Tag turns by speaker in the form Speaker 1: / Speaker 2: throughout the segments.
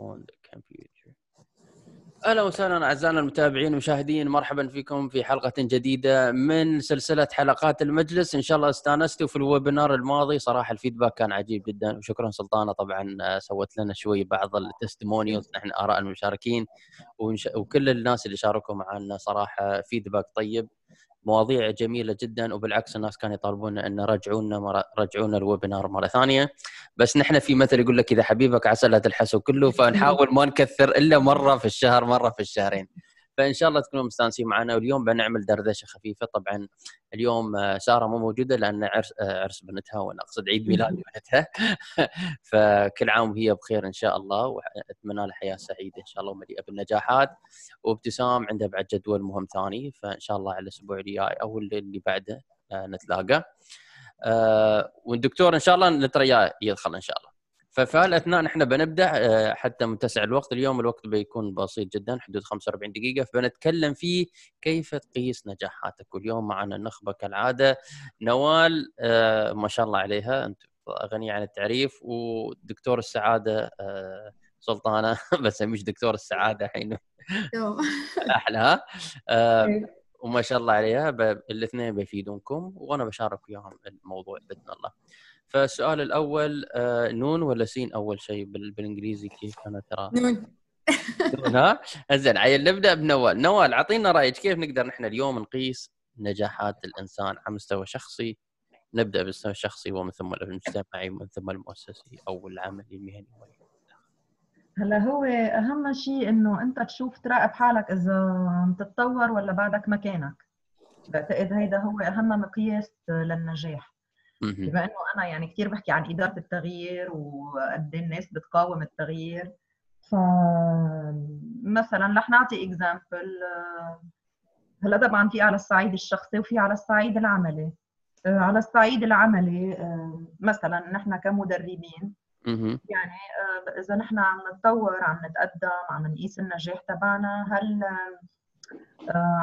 Speaker 1: on the computer أهلا وسهلا أعزائنا المتابعين والمشاهدين مرحبا فيكم في حلقة جديدة من سلسلة حلقات المجلس. إن شاء الله استانستوا في ال webinar الماضي. صراحة ال feedback كان عجيب جدا. وشكرا سلطانة طبعا آه، سوت لنا شوي بعض ال testimonials نحن آراء المشاركين. وكل الناس اللي شاركوا معنا صراحة feedback طيب. مواضيع جميلة جدا وبالعكس الناس كانوا يطالبون إن رجعونا مر... رجعونا ال webinar مرة ثانية. بس نحن في مثل يقول لك إذا حبيبك عسى لا تلحسه كله فنحاول ما نكثر إلا مرة في الشهر مرة في الشهرين. فإن شاء الله تكونوا مستانسين معنا. واليوم بنعمل دردشة خفيفة. طبعا اليوم آه، ساره مو موجودة لأن عرس آه، عرس بنتها وأنا اقصد عيد ميلاد بنتها فكل عام وهي بخير إن شاء الله وأتمنى لها حياة سعيدة إن شاء الله ومليئة بالنجاحات وابتسام عندها بعد جدول مهم ثاني. فإن شاء الله على الأسبوع الجاي أو اللي بعده آه، نتلاقى. والدكتور إن شاء الله نترى يدخل إن شاء الله. ففي هالاثناء نحن بنبدأ آه، حتى متسع الوقت اليوم الوقت بيكون بسيط جدا حدود 45 دقيقة فبنتكلم فيه كيف تقيس نجاحاتك واليوم معنا النخبة كالعادة نوال آه، ما شاء الله عليها أنت غنيه عن التعريف ودكتور السعادة آه، سلطانة بس مش دكتور السعادة الحين أحلى إيه. وما شاء الله عليها الاثنين بيفيدونكم وأنا بشارك وياهم الموضوع بإذن الله. فالسؤال الأول آه، نون ولا سين أول شيء بالإنجليزي كيف أنا ترى؟
Speaker 2: نون.
Speaker 1: ها؟ زين عيل نبدأ بنوال. نوال أعطينا رأيك كيف نقدر نحن اليوم نقيس نجاحات الإنسان على مستوى شخصي؟ نبدأ بالمستوى الشخصي ومن ثم المجتمعي ومن ثم المؤسسي أو العملي المهني
Speaker 2: هلا هو أهم شيء إنه أنت تشوف تراقب حالك إذا عم تتطور ولا بعدك مكانك. بعتقد هيدا هو أهم مقياس للنجاح. بما إنه أنا يعني كثير بحكي عن إدارة التغيير وقد إيه الناس بتقاوم التغيير ف مثلا رح نعطي اكزامبل هلأ طبعا في على الصعيد الشخصي وفي على الصعيد العملي. على الصعيد العملي مثلا نحن كمدربين يعني إذا نحن عم نتطور عم نتقدم عم نقيس النجاح تبعنا هل آه،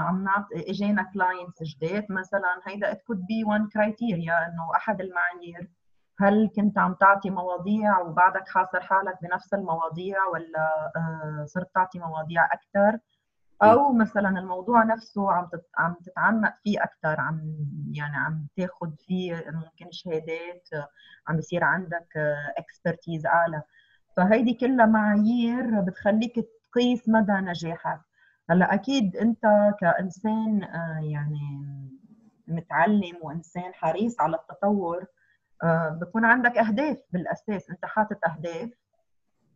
Speaker 2: عم نعطي إجينا clients جداد. مثلا هيدا it could be one criteria إنه أحد المعايير. هل كنت عم تعطي مواضيع وبعدك حاصر حالك بنفس المواضيع ولا آه، صرت تعطي مواضيع أكثر أو مثلا الموضوع نفسه عم عم تتعمق فيه أكثر عم يعني عم تاخذ فيه ممكن شهادات عم بصير عندك اكسبرتيز أعلى. فهيدي كلها معايير بتخليك تقيس مدى نجاحك. هلأ أكيد أنت كإنسان آه، يعني متعلم وإنسان حريص على التطور آه، بكون عندك أهداف بالأساس. أنت حاطط أهداف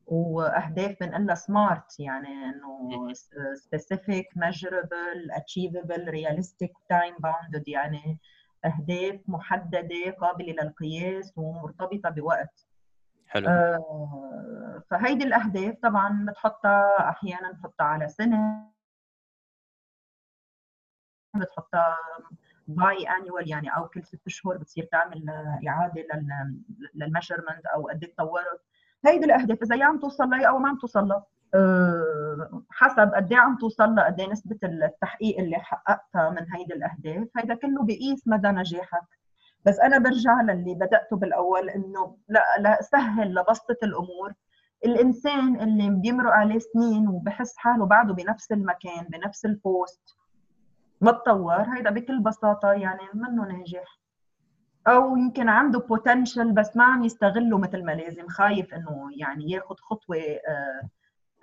Speaker 2: وأهداف بنقلها سمارت يعني إنه specific measurable achievable realistic time bounded يعني أهداف محددة قابلة للقياس ومرتبطة بوقت.
Speaker 1: حلو. آه
Speaker 2: فهيدي الأهداف طبعا بتحطها أحيانا بتحطها على سنة. بتحطها biannual يعني أو كل ست شهور بتصير تعمل إعادة لل measurement أو قد إيه تطورت. هيدي الأهداف إذا عم توصل لها أو ما عم توصل لها. أه حسب قد إيه عم توصل لها قد إيه نسبة التحقيق اللي حققتها من هيدي الأهداف. هيدا كله بيقيس مدى نجاحك. بس أنا برجع للي بدأته بالأول إنه لا لا سهل لبسطة الأمور. الإنسان اللي بيمرق عليه سنين وبحس حاله بعده بنفس المكان بنفس البوست ما تطور هيدا بكل بساطة يعني منه ناجح. أو يمكن عنده بوتنشل بس ما عم يستغله مثل ما لازم خايف إنه يعني ياخذ خطوة آه،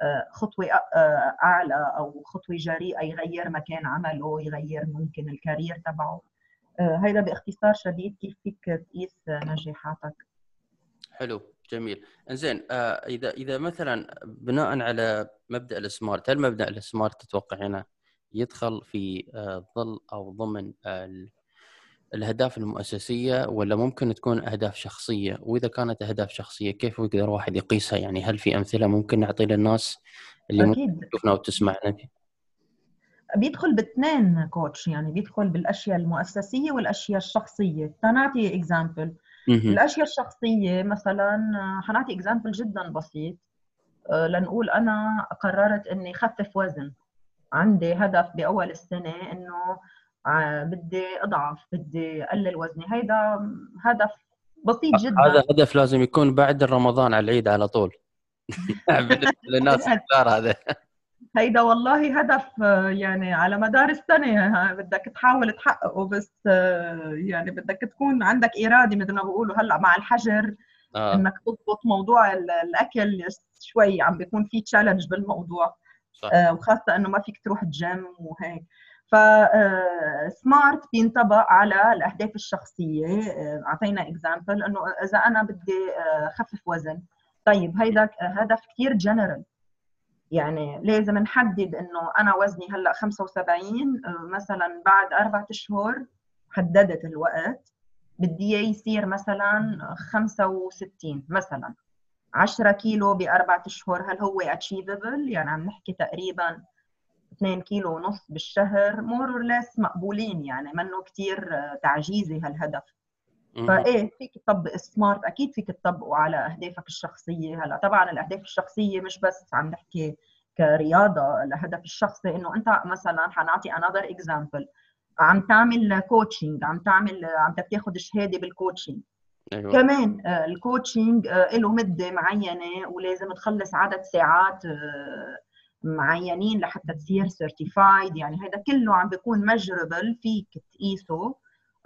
Speaker 2: آه، خطوة آه، أعلى أو خطوة جريئة يغير مكان عمله يغير ممكن الكارير تبعه. هيدا باختصار شديد كيف فيك تقيس نجاحاتك.
Speaker 1: حلو جميل. زين إذا إذا مثلا بناء على مبدأ السمارت هل مبدأ السمارت تتوقع هنا يدخل في ظل أو ضمن الأهداف المؤسسية ولا ممكن تكون أهداف شخصية؟ وإذا كانت أهداف شخصية كيف يقدر واحد يقيسها؟ يعني هل في أمثلة ممكن نعطي للناس اللي أكيد. تشوفنا وتسمعنا؟
Speaker 2: بيدخل باثنين coach يعني بيدخل بالأشياء المؤسسية والأشياء الشخصية. تنعطي example الأشياء الشخصية مثلا حنعطي example جدا بسيط. آه، لنقول أنا قررت إني خفف وزن. عندي هدف بأول السنة إنه بدي أضعف بدي اقلل وزني. هيدا هدف بسيط جدا.
Speaker 1: هذا هدف لازم يكون بعد رمضان على العيد على طول. بالنسبة للناس الكبار هذا.
Speaker 2: هيدا والله هدف يعني على مدار السنة. بدك تحاول تحققه بس يعني بدك تكون عندك إرادة مثل ما بقولوا هلأ مع الحجر آه. إنك تضبط موضوع الأكل شوي عم بيكون في challenge بالموضوع. آه وخاصة إنه ما فيك تروح الجيم وهيك. ف SMART آه، بينطبق على الأهداف الشخصية. آه، أعطينا example إنه إذا أنا بدي اخفف وزن. طيب هيدا هدف كثير جنرال يعني لازم نحدد إنه أنا وزني هلأ 75 مثلا بعد أربع أشهر حددت الوقت بدي إياه يصير مثلا 65 مثلا. 10 كيلو باربع أشهر هل هو achievable يعني عم نحكي تقريبا 2 كيلو ونص بالشهر more or less مقبولين يعني منه كثير تعجيزي هالهدف. فايه فيك تطبق SMART أكيد فيك تطبقه على أهدافك الشخصية. هلا طبعا الأهداف الشخصية مش بس عم نحكي كرياضة الهدف الشخصي إنه أنت مثلا حنعطي another example عم تعمل coaching عم تعمل عم تاخذ شهادة بال coaching أيوة. كمان آه، ال coaching آه، له مدة معينة ولازم تخلص عدد ساعات آه، معينين لحتى تصير certified يعني هذا كله عم بيكون measurable فيك تقيسه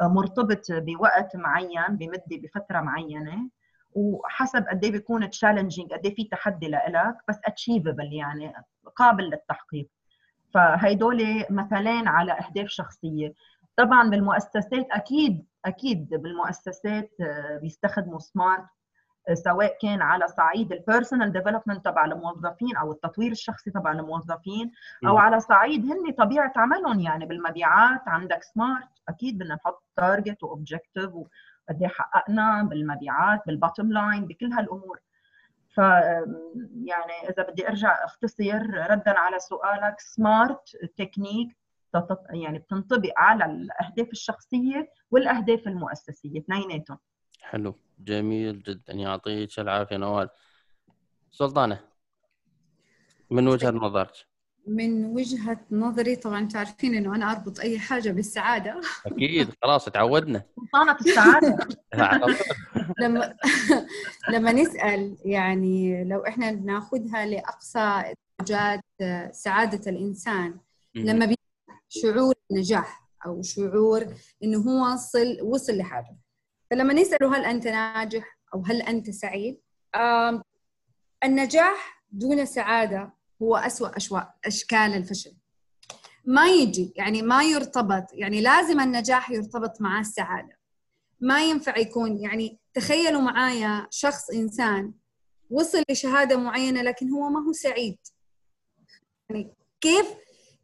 Speaker 2: مرتبط بوقت معين بمدة بفترة معينة. وحسب قد إيه بيكون challenging قد إيه في تحدي لإلك بس achievable يعني قابل للتحقيق. فهيدول مثلين على أهداف شخصية. طبعا بالمؤسسات أكيد أكيد بالمؤسسات آه، بيستخدموا SMART آه، سواء كان على صعيد ال personal development تبع الموظفين أو التطوير الشخصي تبع الموظفين أو على صعيد هن طبيعة عملهم يعني بالمبيعات عندك SMART أكيد بدنا نحط target و objective وقد إيه حققنا بالمبيعات بال bottom line بكل هالأمور. ف يعني إذا بدي أرجع أختصر ردا على سؤالك سمارت تكنيك يعني بتنطبق على الأهداف الشخصية والأهداف المؤسسية. اثنيناتهم.
Speaker 1: حلو. جميل جدا. يعطيك العافيه نوال. سلطانة من وجهة طيب. نظرك؟
Speaker 3: من وجهة نظري طبعا تعرفين إنه أنا أربط أي حاجة بالسعادة.
Speaker 1: أكيد. خلاص تعودنا.
Speaker 2: سلطانة السعادة.
Speaker 3: لما لما نسأل يعني لو إحنا بناخذها لأقصى درجات سعادة الإنسان لما شعور النجاح أو شعور إنه هو وصل وصل لحاجة. فلما نسأله هل أنت ناجح أو هل أنت سعيد؟ النجاح دون سعادة هو أسوأ أشواء أشكال الفشل. ما يجي يعني ما يرتبط يعني لازم النجاح يرتبط مع السعادة. ما ينفع يكون يعني تخيلوا معايا شخص إنسان وصل لشهادة معينة لكن هو ما هو سعيد. يعني كيف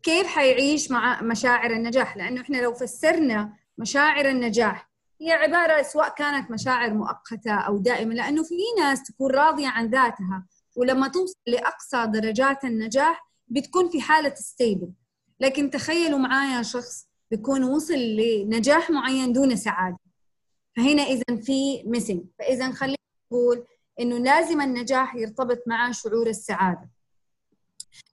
Speaker 3: كيف حيعيش مع مشاعر النجاح؟ لأنه إحنا لو فسرنا مشاعر النجاح هي عبارة سواء كانت مشاعر مؤقتة أو دائمة لأنه في ناس تكون راضية عن ذاتها ولما توصل لأقصى درجات النجاح بتكون في حالة ستيبل لكن تخيلوا معايا شخص بيكون وصل لنجاح معين دون سعادة. فهنا إذا في ميسنج فإذا خلينا نقول إنه لازم النجاح يرتبط مع شعور السعادة.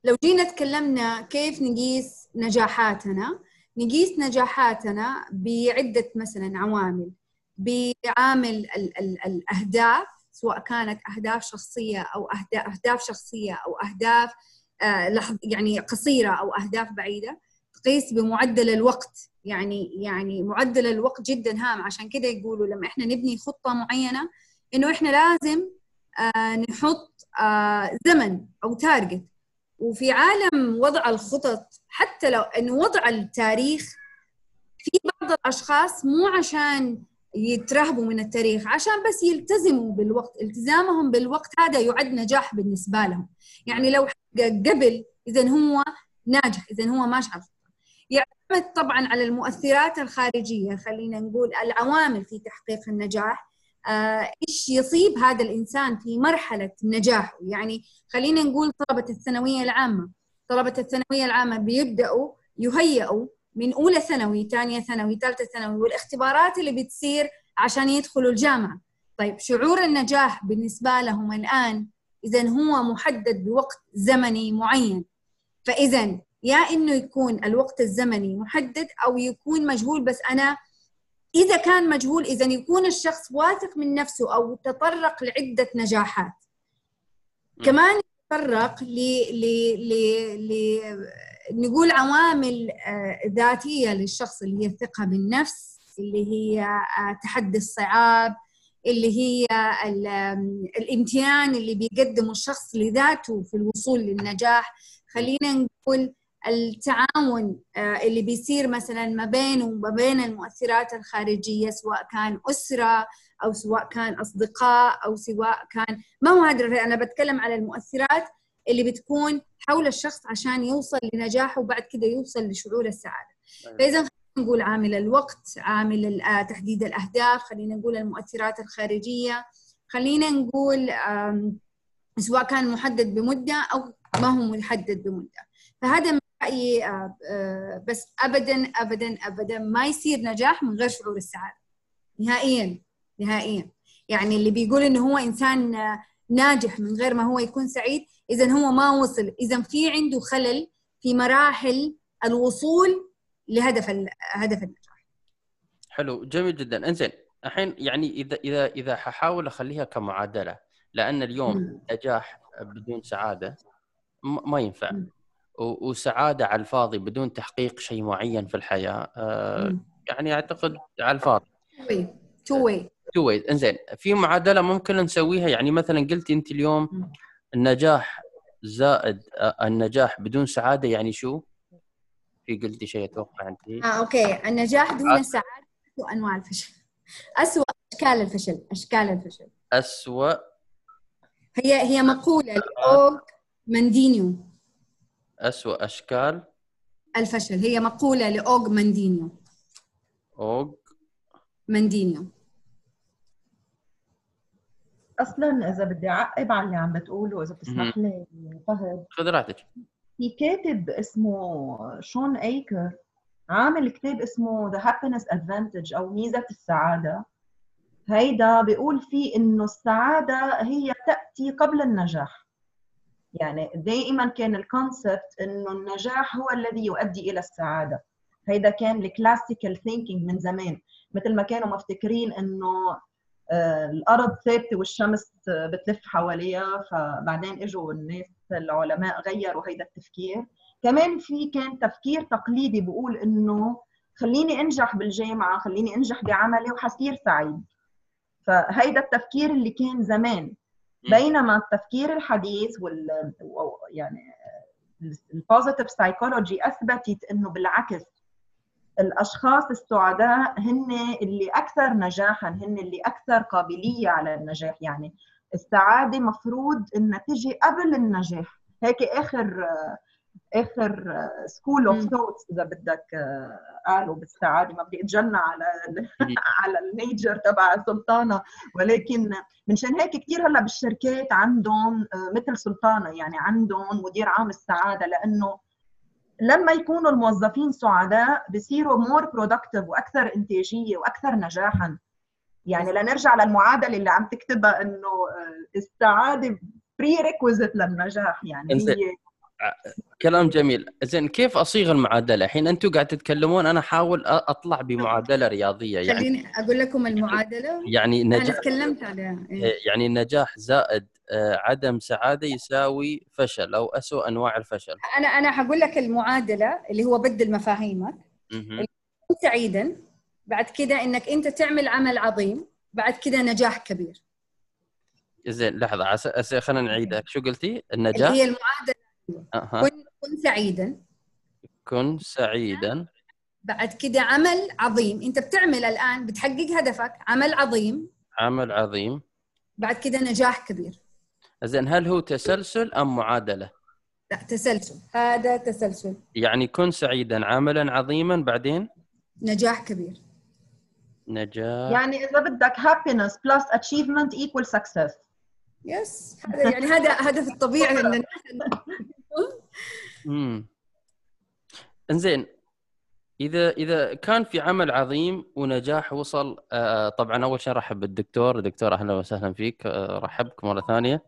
Speaker 3: لو جينا تكلمنا كيف نقيس نجاحاتنا نقيس نجاحاتنا بعدة مثلا عوامل. بعامل الأهداف سواء كانت أهداف شخصية أو اهداف شخصية أو أهداف آه، يعني قصيرة أو أهداف بعيدة تقيس بمعدل الوقت. يعني يعني معدل الوقت جدا هام. عشان كده يقولوا لما إحنا نبني خطة معينة إنه إحنا لازم آه، نحط آه، زمن أو تارجت وفي عالم وضع الخطط حتى لو انه وضع التاريخ في بعض الأشخاص مو عشان يترهبوا من التاريخ عشان بس يلتزموا بالوقت التزامهم بالوقت هذا يعد نجاح بالنسبة لهم. يعني لو قبل إذا هو ناجح إذا هو ماشي على يعتمد طبعا على المؤثرات الخارجية خلينا نقول العوامل في تحقيق النجاح. إيش يصيب هذا الإنسان في مرحلة نجاحه؟ يعني خلينا نقول طلبة الثانوية العامة. طلبة الثانوية العامة بيبدأوا يهيئوا من أولى ثانوي ثانية ثانوي ثالثة ثانوي والإختبارات اللي بتصير عشان يدخلوا الجامعة. طيب شعور النجاح بالنسبة لهم الآن إذا هو محدد بوقت زمني معين. فإذا يا إنه يكون الوقت الزمني محدد أو يكون مجهول بس أنا إذا كان مجهول إذا يكون الشخص واثق من نفسه أو تطرق لعدة نجاحات. كمان يتطرق ل ل ل ل نقول عوامل آه، ذاتية للشخص اللي هي الثقة بالنفس اللي هي آه، تحدي الصعاب اللي هي الامتنان اللي بيقدمه الشخص لذاته في الوصول للنجاح. خلينا نقول التعاون آه، اللي بيصير مثلا ما بينه وما بين المؤثرات الخارجية سواء كان أسرة أو سواء كان أصدقاء أو سواء كان ما هو هذا أنا بتكلم على المؤثرات اللي بتكون حول الشخص عشان يوصل لنجاحه وبعد كده يوصل لشعور السعادة. أيوة. فإذا نقول عامل الوقت عامل آه، تحديد الأهداف خلينا نقول المؤثرات الخارجية خلينا نقول سواء كان محدد بمدة أو ما هو محدد بمدة. فهذا رأيي آه، آه، بس ابدا ابدا ابدا ما يصير نجاح من غير شعور السعادة. نهائيا نهائيا. يعني اللي بيقول إنه هو إنسان ناجح من غير ما هو يكون سعيد اذا هو ما وصل. اذا في عنده خلل في مراحل الوصول لهدف هدف النجاح.
Speaker 1: حلو جميل جدا. انزين الحين يعني إذا إذا إذا ححاول أخليها كمعادلة لأن اليوم نجاح بدون سعادة ما ينفع. وسعادة على الفاضي بدون تحقيق شيء معين في الحياة. آه، يعني أعتقد على الفاضي.
Speaker 3: two way
Speaker 1: two way انزين في معادلة ممكن نسويها. يعني مثلا قلتي أنت اليوم النجاح زائد آه، النجاح بدون سعادة يعني شو؟ في قلتي شيء أتوقع أنت.
Speaker 3: آه أوكي. النجاح دون آه. السعادة اسوء أنواع الفشل. اسوء أشكال الفشل. أشكال الفشل.
Speaker 1: اسوء
Speaker 3: هي هي مقولة ل Og Mandino.
Speaker 1: اسوء أشكال؟
Speaker 3: الفشل. هي مقولة ل Og
Speaker 1: Mandino.
Speaker 3: Og
Speaker 2: Mandino. أصلا إذا بدي أعقب على اللي عم بتقوله إذا بتسمح لي فهد.
Speaker 1: خذ راحتك.
Speaker 2: في كاتب اسمه Shawn Achor عامل كتاب اسمه The Happiness Advantage أو ميزة السعادة. هيدا بيقول فيه إنه السعادة هي تأتي قبل النجاح. يعني دائما كان ال concept إنه النجاح هو الذي يؤدي إلى السعادة. هيدا كان ال classical thinking من زمان مثل ما كانوا مفتكرين إنه آه، الأرض ثابتة والشمس بتلف حواليها فبعدين إجوا الناس العلماء غيروا هيدا التفكير. كمان في كان تفكير تقليدي بيقول إنه خليني أنجح بالجامعة خليني أنجح بعملي وحصير سعيد. فهيدا التفكير اللي كان زمان. بينما التفكير الحديث وال يعني ال positive psychology أثبتت إنه بالعكس الأشخاص السعداء هن اللي أكثر نجاحا هن اللي أكثر قابلية على النجاح. يعني السعادة مفروض إنها تجي قبل النجاح. هيك آخر آخر school of thoughts إذا بدك قالوا بالسعاده ما بدي أتجنى على على ال manager تبع السلطانة. ولكن منشان هيك كثير هلأ بالشركات عندهم مثل سلطانة يعني عندهم مدير عام السعادة لأنه لما يكونوا الموظفين سعداء بصيروا more productive وأكثر إنتاجية وأكثر نجاحا. يعني لنرجع للمعادلة اللي عم تكتبها إنه آه، السعادة prerequisite للنجاح يعني هي
Speaker 1: كلام جميل. زين كيف أصيغ المعادلة؟ الحين أنتم قاعد تتكلمون أنا احاول أطلع بمعادلة رياضية
Speaker 3: يعني. خليني أقول لكم المعادلة.
Speaker 1: يعني نجاح
Speaker 3: أنا تكلمت عليها
Speaker 1: إيه. إيه، يعني النجاح زائد آه، عدم سعادة يساوي فشل أو اسوء أنواع الفشل.
Speaker 3: أنا أنا حقول لك المعادلة اللي هو بدل مفاهيمك سعيدا بعد كده إنك أنت تعمل عمل عظيم بعد كده نجاح كبير.
Speaker 1: زين لحظة خلينا نعيدها. شو قلتي؟ النجاح؟
Speaker 3: اللي هي المعادلة أه. كن كن سعيدا.
Speaker 1: كن سعيدا.
Speaker 3: بعد كده عمل عظيم. أنت بتعمل الآن بتحقق هدفك عمل عظيم.
Speaker 1: عمل عظيم.
Speaker 3: بعد كده نجاح كبير.
Speaker 1: زين هل هو تسلسل أم معادلة؟
Speaker 3: لا تسلسل. هذا تسلسل.
Speaker 1: يعني كن سعيدا عملا عظيما بعدين؟
Speaker 3: نجاح كبير.
Speaker 1: نجاح.
Speaker 2: يعني إذا بدك happiness plus achievement equal success.
Speaker 3: يس هذا يعني هذا هدف الطبيعي ان الناس
Speaker 1: امم إنزين إذا إذا كان في عمل عظيم ونجاح وصل آه طبعا أول شيء رحب بالدكتور. دكتور أهلا وسهلا فيك. آه رحبك مرة ثانية.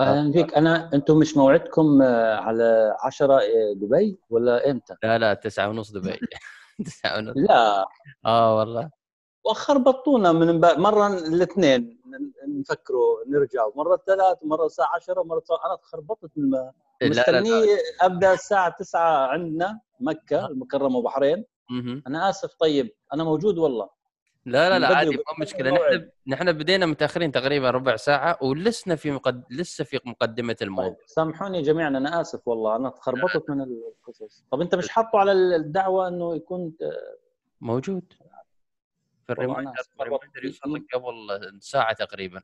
Speaker 4: أهلا فيك. أنا أنتم مش موعدكم آه، على 10 آه، دبي ولا إمتى؟
Speaker 1: لا لا 9 ونص دبي. 9 ونص.
Speaker 4: لا.
Speaker 1: آه والله.
Speaker 4: وخربطونا من ب... مرة الاثنين نفكروا نرجع. مرة الثلاث ومره الساعة 10 ومره الساعة... أنا تخربطت
Speaker 1: لا،
Speaker 4: مستني. أبدأ الساعة 9 عندنا مكة المكرمة وبحرين. أنا آسف طيب. أنا موجود والله.
Speaker 1: لا لا لا عادي مو
Speaker 4: مشكلة.
Speaker 1: نحن نحن بدينا متأخرين تقريبا ربع ساعة ولسنا في مقد... لسه في مقدمة الموضوع.
Speaker 4: طيب سامحوني جميعا أنا آسف والله. أنا تخربطت من القصص. طب أنت مش حاطه على الدعوة إنه يكون
Speaker 1: موجود.
Speaker 4: ال
Speaker 1: reminder.
Speaker 4: ال
Speaker 1: reminder يوصل لك قبل ساعه تقريبا.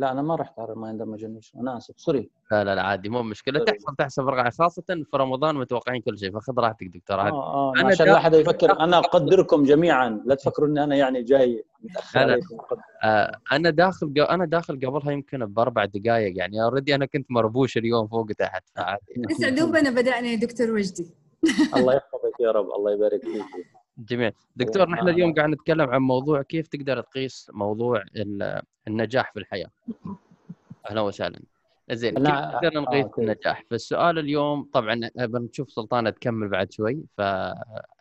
Speaker 4: لا أنا ما رحت على ما ما أنا آسف sorry.
Speaker 1: لا لا لا عادي مو مشكلة.
Speaker 4: طيب.
Speaker 1: تحصل تحصل فرقعه خاصة في رمضان متوقعين كل شيء فخذ راحتك دكتور عادي.
Speaker 4: آه آه
Speaker 1: أنا
Speaker 4: عشان لا حدا يفكر أنا أقدركم جميعا لا تفكروا اني أنا يعني جاي متأخر أقدر.
Speaker 1: آه أنا داخل أنا داخل قبلها يمكن بأربع دقائق يعني already أنا كنت مربوش اليوم فوق تحت فعادي.
Speaker 3: لسه دوبنا بدانا يا دكتور وجدي.
Speaker 4: الله يحفظك يا رب الله يبارك فيك.
Speaker 1: جميل دكتور نحن
Speaker 4: آه.
Speaker 1: اليوم قاعد نتكلم عن موضوع كيف تقدر تقيس موضوع ال- النجاح في الحياة أهلا وسهلا زين كيف نقدر
Speaker 4: آه،
Speaker 1: نقيس
Speaker 4: أوكي.
Speaker 1: النجاح فالسؤال اليوم طبعا بنشوف سلطانه تكمل بعد شوي ف.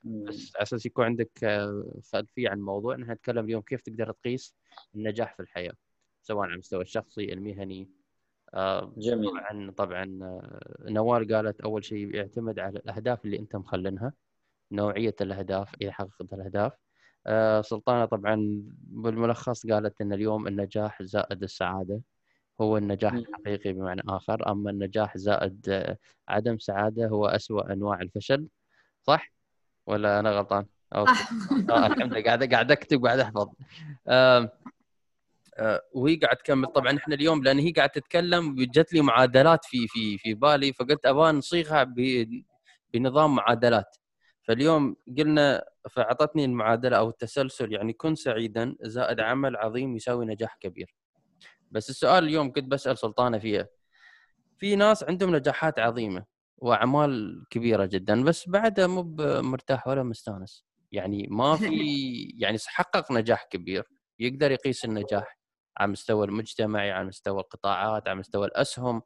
Speaker 1: بس على أساس يكون عندك آه، خلفية عن الموضوع نحن نتكلم اليوم كيف تقدر تقيس النجاح في الحياة سواء على المستوى الشخصي المهني آه،
Speaker 4: جميل
Speaker 1: طبعا طبعا آه، نوال قالت أول شيء يعتمد على الأهداف اللي أنت مخلنها نوعية الأهداف اذا حققت الأهداف. آه، سلطانة طبعا بالملخص قالت إن اليوم النجاح زائد السعادة هو النجاح. الحقيقي بمعنى آخر. أما النجاح زائد آه، عدم سعادة هو أسوأ أنواع الفشل صح؟ ولا أنا غلطان؟
Speaker 3: صح
Speaker 1: آه الحمد لله. قاعد قاعد أكتب قاعد أحفظ. وهي قاعد تكمل. طبعا إحنا اليوم لأن هي قاعد تتكلم جت لي معادلات في في في بالي فقلت أبغى نصيغها بنظام معادلات. فاليوم قلنا فأعطتني المعادلة أو التسلسل يعني كن سعيدا زائد عمل عظيم يساوي نجاح كبير. بس السؤال اليوم كنت بسأل سلطانة فيه في ناس عندهم نجاحات عظيمة وأعمال كبيرة جدا بس بعدها مو مرتاح ولا مستانس. يعني ما في يعني حقق نجاح كبير يقدر يقيس النجاح على المستوى المجتمعي على مستوى القطاعات على مستوى الأسهم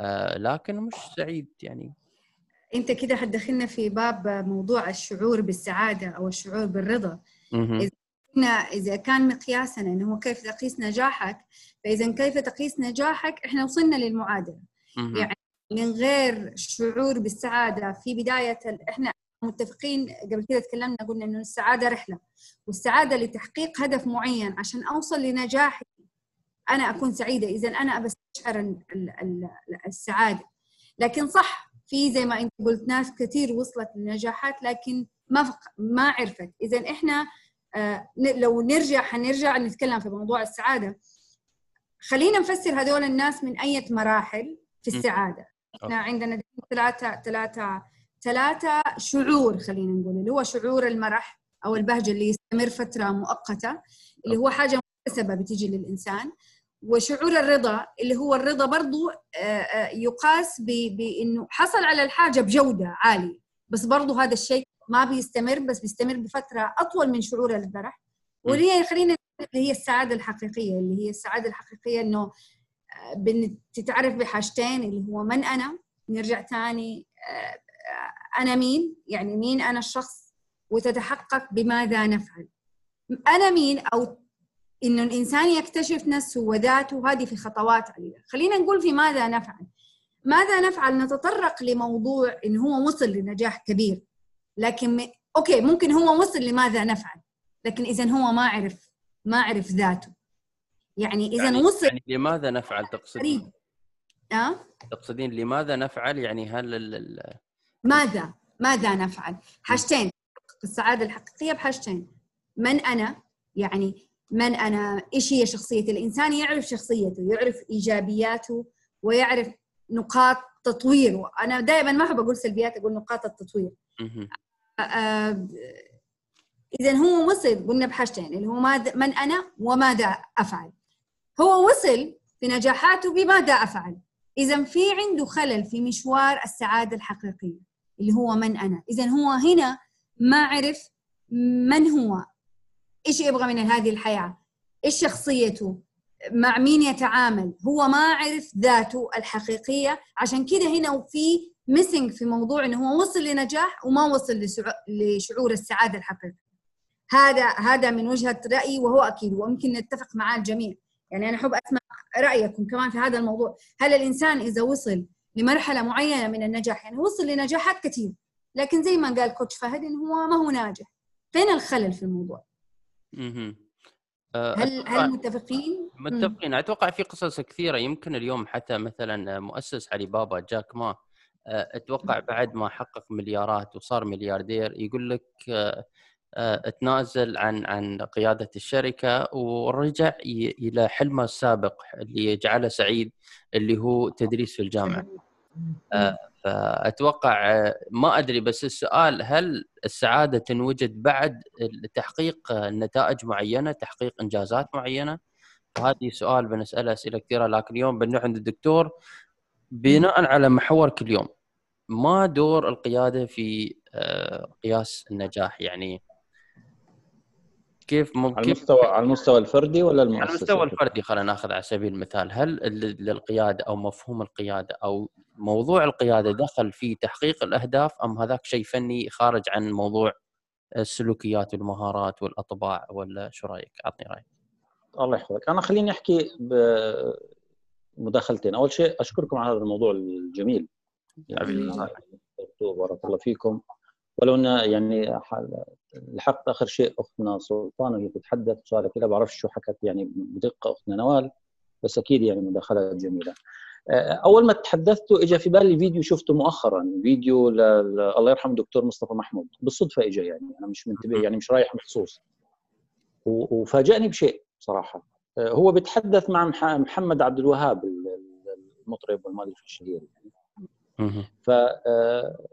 Speaker 1: آه لكن مش سعيد يعني.
Speaker 3: انت كده حتدخلنا في باب موضوع الشعور بالسعادة أو الشعور بالرضا. كنا إذا كان مقياسنا إنه هو كيف تقيس نجاحك فإذا كيف تقيس نجاحك إحنا وصلنا
Speaker 1: للمعادلة.
Speaker 3: يعني من غير شعور بالسعادة في بداية إحنا متفقين قبل كده تكلمنا قلنا إنه السعادة رحلة. والسعادة لتحقيق هدف معين عشان أوصل لنجاحي أنا أكون سعيدة. إذا أنا بستشعر ال- ال- ال- السعادة. لكن صح في زي ما انت قلت ناس كثير وصلت لنجاحات لكن ما فق... ما عرفت. اذا إحنا آه لو نرجع حنرجع نتكلم في موضوع السعادة. خلينا نفسر هذول الناس من أي مراحل في. السعادة.
Speaker 1: إحنا.
Speaker 3: عندنا ثلاثة ثلاثة ثلاثة شعور خلينا نقول اللي هو شعور المرح أو البهجة اللي يستمر فترة مؤقتة اللي هو حاجة مكتسبة بتيجي للإنسان. وشعور الرضا اللي هو الرضا برضو آه، آه، يقاس بإنه حصل على الحاجة بجودة عالية. بس برضو هذا الشيء ما بيستمر بس بيستمر بفترة أطول من شعور الفرح. واللي هي خلينا اللي هي السعادة الحقيقية اللي هي السعادة الحقيقية إنه آه، تتعرف بحاجتين اللي هو من أنا نرجع تاني آه، أنا مين؟ يعني مين أنا الشخص؟ وتتحقق بماذا نفعل؟ أنا مين؟ أو إنه الإنسان يكتشف نفسه وذاته. هذه في خطوات عديده خلينا نقول في ماذا نفعل. ماذا نفعل؟ نتطرق لموضوع انه هو وصل لنجاح كبير. لكن م... أوكي ممكن هو وصل لماذا نفعل؟ لكن اذا هو ما عرف ما عرف ذاته. يعني اذا
Speaker 1: يعني
Speaker 3: وصل
Speaker 1: يعني لماذا نفعل؟ تقصدين؟
Speaker 3: أه؟
Speaker 1: تقصدين لماذا نفعل؟ يعني هل ال-
Speaker 3: ماذا؟ ماذا نفعل؟ حاجتين. السعادة الحقيقية بحاجتين. من أنا؟ يعني من أنا إيش هي شخصية الإنسان يعرف شخصيته يعرف إيجابياته ويعرف نقاط تطويره. أنا دائما ما أحب أقول سلبيات أقول نقاط التطوير. إذا هو وصل قلنا بحاجتين اللي هو ماذا من أنا وماذا أفعل. هو وصل في نجاحاته بماذا أفعل. إذا في عنده خلل في مشوار السعادة الحقيقية اللي هو من أنا. إذا هو هنا ما عرف من هو. إيش يبغى من هذه الحياة؟ إيش شخصيته؟ مع مين يتعامل؟ هو ما عرف ذاته الحقيقية. عشان كده هنا في ميسنج في موضوع إنه هو وصل لنجاح وما وصل لشعور السعادة الحقيقية. هذا هذا من وجهة رأيي وهو أكيد ويمكن نتفق معاه الجميع. يعني أنا أحب أسمع رأيكم كمان في هذا الموضوع. هل الإنسان إذا وصل لمرحلة معينة من النجاح يعني وصل لنجاحات كثير لكن زي ما قال كوتش فهد إنه هو ما هو ناجح. فين الخلل في الموضوع؟
Speaker 1: آه،
Speaker 3: هل هل متفقين؟
Speaker 1: متفقين. أتوقع في قصص كثيرة. يمكن اليوم حتى مثلا مؤسس علي بابا جاك ما آه، أتوقع بعد ما حقق مليارات وصار ملياردير يقول لك آه، تنازل عن عن قيادة الشركة ورجع إلى حلمه السابق اللي جعله سعيد اللي هو تدريس في الجامعة. فأتوقع ما أدري بس السؤال هل السعادة تنوجد بعد تحقيق نتائج معينة، تحقيق إنجازات معينة؟ وهذه سؤال بنسأله أسئلة كثيرة لكن اليوم بنروح عند الدكتور بناء على محورك اليوم ما دور القيادة في آه، قياس النجاح يعني كيف
Speaker 4: ممكن على المستوى على المستوى الفردي ولا؟
Speaker 1: على المستوى الفردي خلينا ناخذ على سبيل المثال هل للقيادة أو مفهوم القيادة أو موضوع القيادة دخل في تحقيق الأهداف أم هذاك شيء فني خارج عن موضوع السلوكيات والمهارات والأطباع ولا شو رأيك؟ عطني رأيك.
Speaker 4: الله يحفظك، أنا خليني أحكي بمداخلتين، أول شيء أشكركم على هذا الموضوع الجميل. يعني بارك الله فيكم ولو إن يعني لحقت آخر شيء اختنا سلطان وهي تتحدث وصار كذا بعرف شو حكت يعني بدقة اختنا نوال بس أكيد يعني مداخلة جميلة. آه، أول ما تحدثتوا اجى في بالي فيديو شفته مؤخرا فيديو ل... الله يرحمه الدكتور مصطفى محمود بالصدفة اجى يعني أنا مش منتبه يعني مش رايح مخصوص وفاجأني بشيء صراحة آه، هو بيتحدث مع محمد عبد الوهاب المطرب والمؤلف الشهير يعني. ف آه،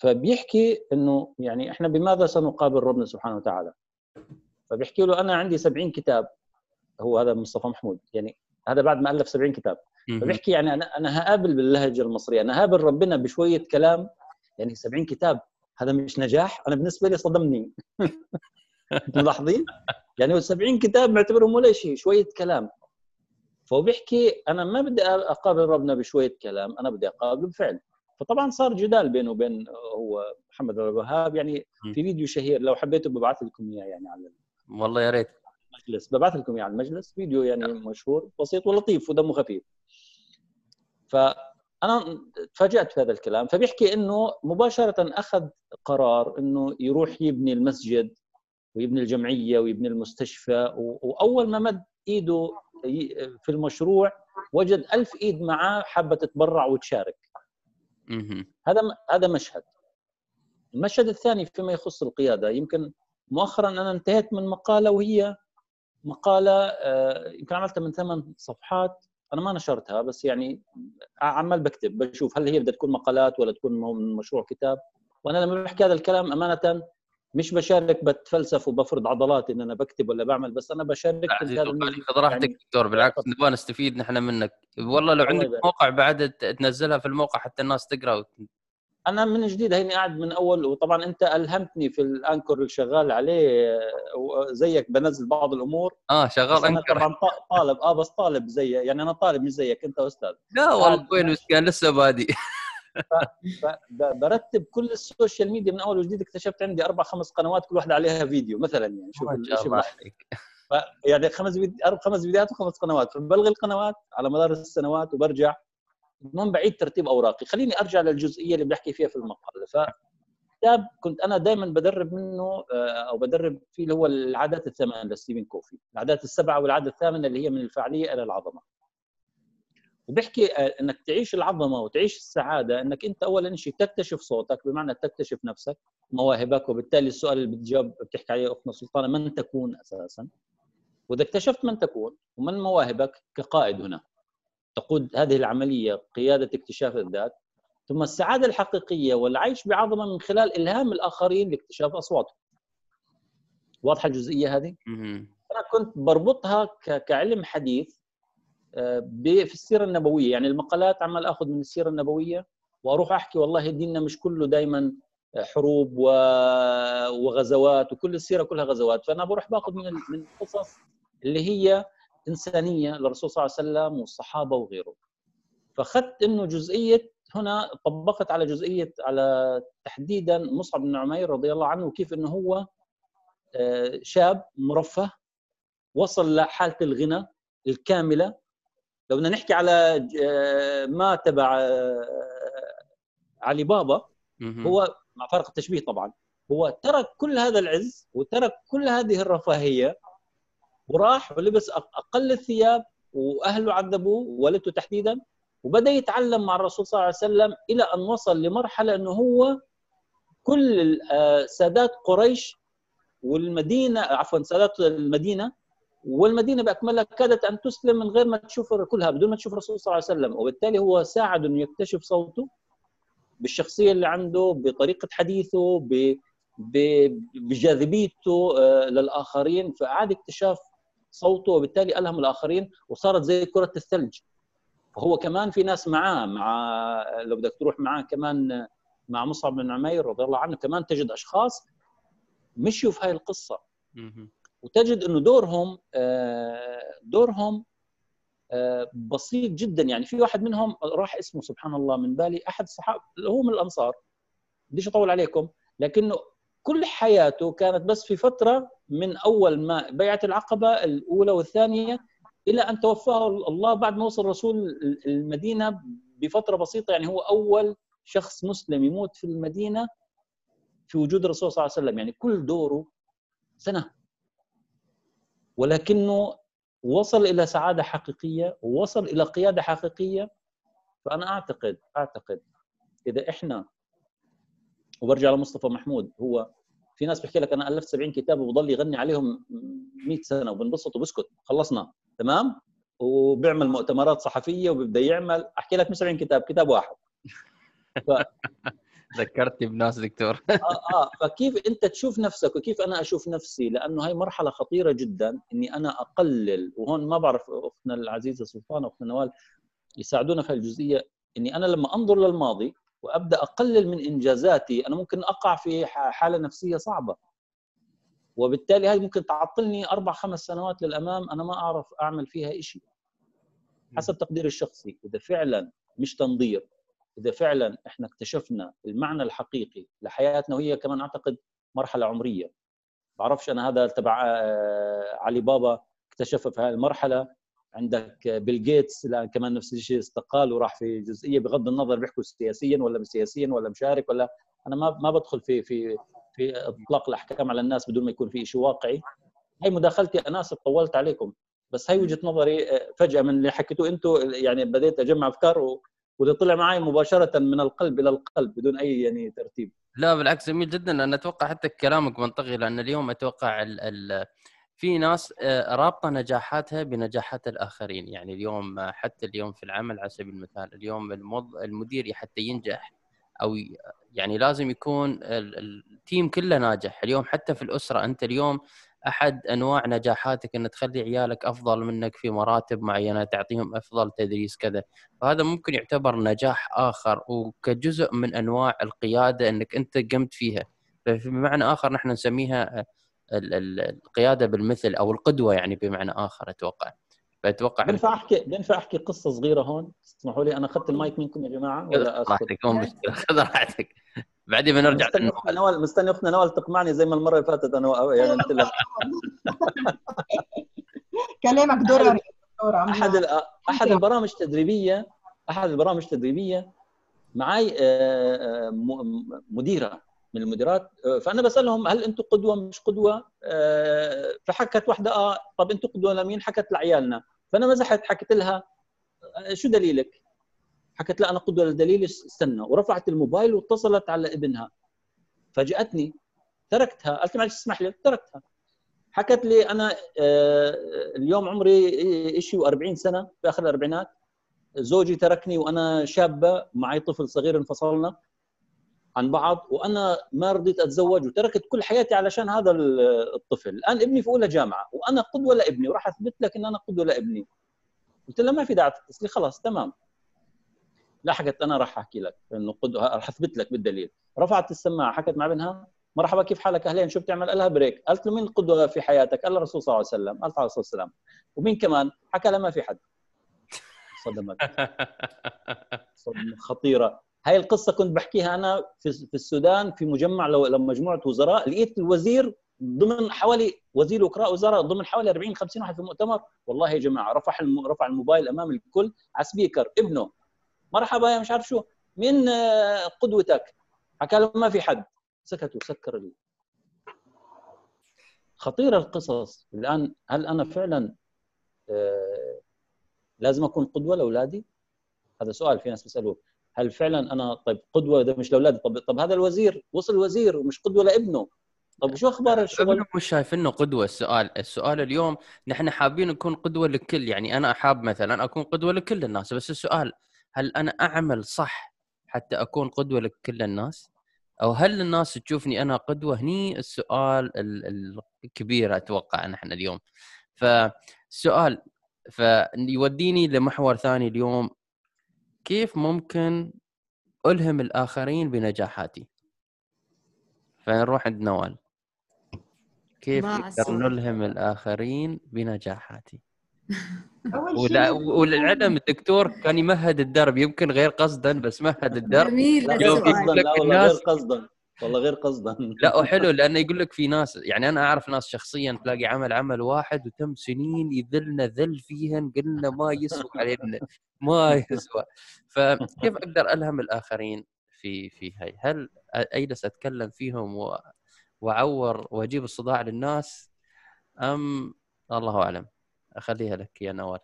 Speaker 4: فبيحكي إنه يعني إحنا بماذا سنقابل ربنا سبحانه وتعالى؟ فبيحكي له أنا عندي 70 كتاب هو هذا مصطفى محمود يعني هذا بعد ما ألف 70 كتاب. فبيحكي يعني أنا أنا هقابل باللهجة المصرية أنا هقابل ربنا بشوية كلام يعني 70 كتاب هذا مش نجاح أنا بالنسبة لي صدمني. ملاحظين؟ يعني 70 كتاب معتبرهم ولا شيء شوية كلام. فهو بيحكي أنا ما بدي أقابل ربنا بشوية كلام أنا بدي اقابله بفعل فطبعا صار جدال بينه وبين هو محمد الوهاب. يعني في فيديو شهير لو حبيتوا ببعث لكم إياه يعني على
Speaker 1: والله يا ريت.
Speaker 4: المجلس. ببعث لكم إياه على المجلس. فيديو يعني مشهور بسيط ولطيف ودمه خفيف. فأنا تفاجأت في هذا الكلام. فبيحكي إنه مباشرة أخذ قرار إنه يروح يبني المسجد ويبني الجمعية ويبني المستشفى وأول ما مد إيده في المشروع وجد ألف إيد معاه حابة تتبرع وتشارك. هذا هذا مشهد. المشهد الثاني فيما يخص القيادة. يمكن مؤخرا أنا انتهيت من مقالة وهي مقالة آه، يمكن عملتها من ثمان صفحات. أنا ما نشرتها بس يعني عمال بكتب بشوف هل هي بدها تكون مقالات ولا تكون من مشروع كتاب. وأنا لما بحكي هذا الكلام أمانة مش بشارك بتفلسف وبفرض عضلاتي إن أنا بكتب ولا بعمل بس أنا بشارك
Speaker 1: في هذا خذ راحتك يعني دكتور بالعكس نبغى نستفيد نحن منك. والله لو عندك موقع بعد تنزلها في الموقع حتى الناس تقرأ
Speaker 4: أنا من جديد هيني قاعد من أول وطبعا أنت ألهمتني في الأنكر اللي شغال عليه زيك بنزل بعض الأمور.
Speaker 1: آه شغال
Speaker 4: أنكر. طبعا طالب آه بس طالب زي يعني أنا طالب مش زيك أنت أستاذ.
Speaker 1: لا والله وين كان لسه بادي.
Speaker 4: برتب كل ال social media من أول وجديد اكتشفت عندي أربع خمس قنوات كل واحدة عليها فيديو مثلا يعني
Speaker 1: شوف الشيء
Speaker 4: يعني خمس فيديو خمس فيديوهات وخمس قنوات فبلغي القنوات على مدار السنوات وبرجع المهم بعيد ترتيب أوراقي. خليني أرجع للجزئية اللي بحكي فيها في المقال. ف كتاب كنت أنا دائما بدرب منه آه، أو بدرب فيه اللي هو العادات الثمان لستيفن كوفي. العادات السبعة والعادة الثامنة اللي هي من الفعاليه إلى العظمة. وبحكي آه، إنك تعيش العظمة وتعيش السعادة إنك أنت اولا شيء تكتشف صوتك بمعنى تكتشف نفسك مواهبك وبالتالي السؤال اللي بتجاوب بتحكي عليه اختنا سلطانة من تكون أساسا؟ وإذا اكتشفت من تكون ومن مواهبك كقائد هنا. تقود هذه العملية قيادة اكتشاف الذات ثم السعادة الحقيقية والعيش بعظمة من خلال إلهام الآخرين لاكتشاف أصواتهم. واضحة الجزئية هذه؟ أنا كنت بربطها كعلم حديث في السيرة النبوية. يعني المقالات عمال آخذ من السيرة النبوية وأروح أحكي والله ديننا مش كله دائما حروب وغزوات وكل السيرة كلها غزوات. فأنا بروح باخذ من من القصص اللي هي إنسانية للرسول صلى الله عليه وسلم والصحابة وغيره. فأخذت إنه جزئية هنا طبقت على جزئية على تحديدا مصعب بن عمير رضي الله عنه وكيف إنه هو آه، شاب مرفه وصل لحالة الغنى الكاملة لو بدنا نحكي على آه، ما تبع آه، علي بابا هو مع فرق التشبيه طبعا هو ترك كل هذا العز وترك كل هذه الرفاهية وراح ولبس أقل الثياب وأهله عذبوه والدته تحديدا وبدأ يتعلم مع الرسول صلى الله عليه وسلم إلى أن وصل لمرحلة إنه هو كل آه، سادات قريش والمدينة عفوا سادات المدينة والمدينة بأكملها كادت أن تسلم من غير ما تشوف كلها بدون ما تشوف الرسول صلى الله عليه وسلم. وبالتالي هو ساعد انه يكتشف صوته بالشخصية اللي عنده بطريقة حديثه بجاذبيته آه، للآخرين. فأعاد اكتشاف صوته وبالتالي ألهم الآخرين وصارت زي كرة الثلج. فهو كمان في ناس معاه مع لو بدك تروح معاه كمان مع مصعب بن عمير رضي الله عنه كمان تجد أشخاص مشيوا في هاي القصة. وتجد إنه دورهم آه، دورهم آه، بسيط جدا. يعني في واحد منهم راح اسمه سبحان الله من بالي أحد الصحابه هو من الأنصار. بديش أطول عليكم. لكنه كل حياته كانت بس في فترة من أول ما بيعه العقبة الأولى والثانية إلى أن توفاه الله بعد ما وصل الرسول المدينة بفترة بسيطة. يعني هو أول شخص مسلم يموت في المدينة في وجود الرسول صلى الله عليه وسلم. يعني كل دوره سنة. ولكنه وصل إلى سعادة حقيقية ووصل إلى قيادة حقيقية. فأنا أعتقد أعتقد إذا إحنا وبرجع لمصطفى محمود هو في ناس بيحكي لك أنا ألفت 70 كتاب وبضل يغني عليهم 100 سنة وبنبسط وبسكت خلصنا تمام؟ وبيعمل مؤتمرات صحفية وبيبدأ يعمل أحكي لك مش 70 كتاب كتاب واحد.
Speaker 1: ف... ذكرتني بناس دكتور.
Speaker 4: آه آه. فكيف أنت تشوف نفسك وكيف أنا أشوف نفسي؟ لأنه هاي مرحلة خطيرة جدا إني أنا أقلل وهون ما بعرف أختنا العزيزة سلطان واختنا نوال يساعدونا في الجزئية. إني أنا لما أنظر للماضي وأبدأ أقلل من إنجازاتي أنا ممكن أقع في حالة نفسية صعبة. وبالتالي هذه ممكن تعطلني أربع خمس سنوات للأمام أنا ما أعرف أعمل فيها شيء حسب تقديري الشخصي. إذا فعلا مش تنظير إذا فعلا إحنا اكتشفنا المعنى الحقيقي لحياتنا وهي كمان أعتقد مرحلة عمرية. بعرفش أنا هذا تبع آه، علي بابا اكتشفها في هذه المرحلة. عندك بيل جيتس كمان نفس الشيء استقال وراح في جزئية بغض النظر بيحكوا سياسيا ولا مش سياسيا ولا مشارك ولا. أنا ما ما بدخل في في في إطلاق الأحكام على الناس بدون ما يكون في شيء واقعي. هي مداخلتي أنا أسف طولت عليكم. بس هي وجهة نظري آه، فجأة من اللي حكيتوه أنتم يعني بديت أجمع أفكار واللي طلع معي مباشرة من القلب إلى القلب بدون أي يعني ترتيب.
Speaker 1: لا بالعكس جميل جدا. أنا أتوقع حتى كلامك منطقي لأن اليوم أتوقع ال ال في ناس آه، رابطة نجاحاتها بنجاحات الآخرين. يعني اليوم آه، حتى اليوم في العمل على سبيل المثال اليوم المدير حتى ينجح أو يعني لازم يكون التيم كله ناجح. اليوم حتى في الأسرة أنت اليوم أحد أنواع نجاحاتك إن تخلي عيالك أفضل منك في مراتب معينة تعطيهم أفضل تدريس كذا. فهذا ممكن يعتبر نجاح آخر وكجزء من أنواع القيادة إنك أنت قمت فيها. فبمعنى آخر نحن نسميها القيادة بالمثل أو القدوة يعني بمعنى آخر أتوقع. فأتوقع
Speaker 4: بينفع أحكي بينفع أحكي قصة صغيرة هون؟ تسمحوا لي أنا أخذت المايك منكم يا جماعة
Speaker 1: ولا راحتك مو مشكلة خذ راحتك. بعدين بنرجع
Speaker 4: مستني أختنا نوال مستني أختنا نوال تقمعني زي ما المرة اللي فاتت أنا يعني قلت لها
Speaker 2: كلامك درري
Speaker 4: احد أحد البرامج التدريبيه أحد البرامج التدريبيه معي آه، آه، مديرة من المديرات آه، فأنا بسألهم هل أنتم قدوة مش قدوة؟ فحكت واحدة آه طب أنتم قدوة لمين؟ حكت لعيالنا فأنا مزحت حكيت لها شو دليلك؟ حكت لا أنا قدوه للدليل استنى. ورفعت الموبايل واتصلت على ابنها. فاجأتني. تركتها. قالت لي معلش اسمح لي. تركتها. حكت لي أنا آه، اليوم عمري شيء 40 سنة في آخر الأربعينات. زوجي تركني وأنا شابة. معي طفل صغير انفصلنا عن بعض. وأنا ما رضيت أتزوج. وتركت كل حياتي علشان هذا الطفل. الآن ابني في أولى جامعة. وأنا قدوه لابني وراح أثبت لك إن أنا قدوه لابني قلت لها ما في داعي. تتصلي خلاص تمام. لا حكت أنا راح أحكي لك إنه قدوه راح أثبت لك بالدليل. رفعت السماعة حكت مع ابنها مرحبا كيف حالك؟ أهلين شو بتعمل؟ قال لها بريك قالت له مين القدوه في حياتك؟ قال الرسول صلى الله عليه وسلم قالت عليه الصلاة والسلام ومين كمان؟ حكى لها ما في حد صدمت. صدمة خطيرة. هاي القصة كنت بحكيها أنا في في السودان في مجمع لمجموعه وزراء لقيت الوزير ضمن حوالي وزير وكراء وزراء ضمن حوالي 40 50 واحد في المؤتمر والله يا جماعة رفع رفع الموبايل أمام الكل على سبيكر ابنه. مرحبا يا مش عارف شو. مين آه، قدوتك. حكى له ما في حد. سكت وسكر ال... خطيره القصص. الآن هل أنا فعلا آه، لازم أكون قدوة لأولادي؟ هذا سؤال في ناس بيسألوه. هل فعلا أنا طيب قدوة ده مش لأولادي؟ طب طب هذا الوزير وصل وزير ومش قدوة لابنه. طب شو أخبار الشغل؟
Speaker 1: مش شايف إنه قدوة. السؤال، السؤال اليوم نحن حابين نكون قدوة للكل، يعني أنا حاب مثلا أكون قدوة لكل الناس، بس السؤال هل أنا أعمل صح حتى أكون قدوة لكل الناس؟ أو هل الناس تشوفني أنا قدوة؟ هني السؤال الكبير أتوقع نحن اليوم. فالسؤال فيوديني لمحور ثاني اليوم كيف ممكن ألهم الآخرين بنجاحاتي؟ فنروح عند نوال. كيف نقدر نلهم الآخرين بنجاحاتي ولا وللعلم الدكتور كان يمهد الدرب يمكن غير قصدا بس مهد الدرب.
Speaker 3: جميل
Speaker 4: والله غير قصدا. والله غير قصدا.
Speaker 1: لا وحلو لأنه يقول لك في ناس يعني أنا أعرف ناس شخصيا تلاقي عمل عمل واحد وتم سنين يذلنا ذل فيهن قلنا ما يسوى علينا ما يسوى. فكيف أقدر ألهم الآخرين في في هاي؟ هل أجلس أتكلم فيهم و وأعور وأجيب الصداع للناس؟ أم الله أعلم. أخليها لك يا نوال.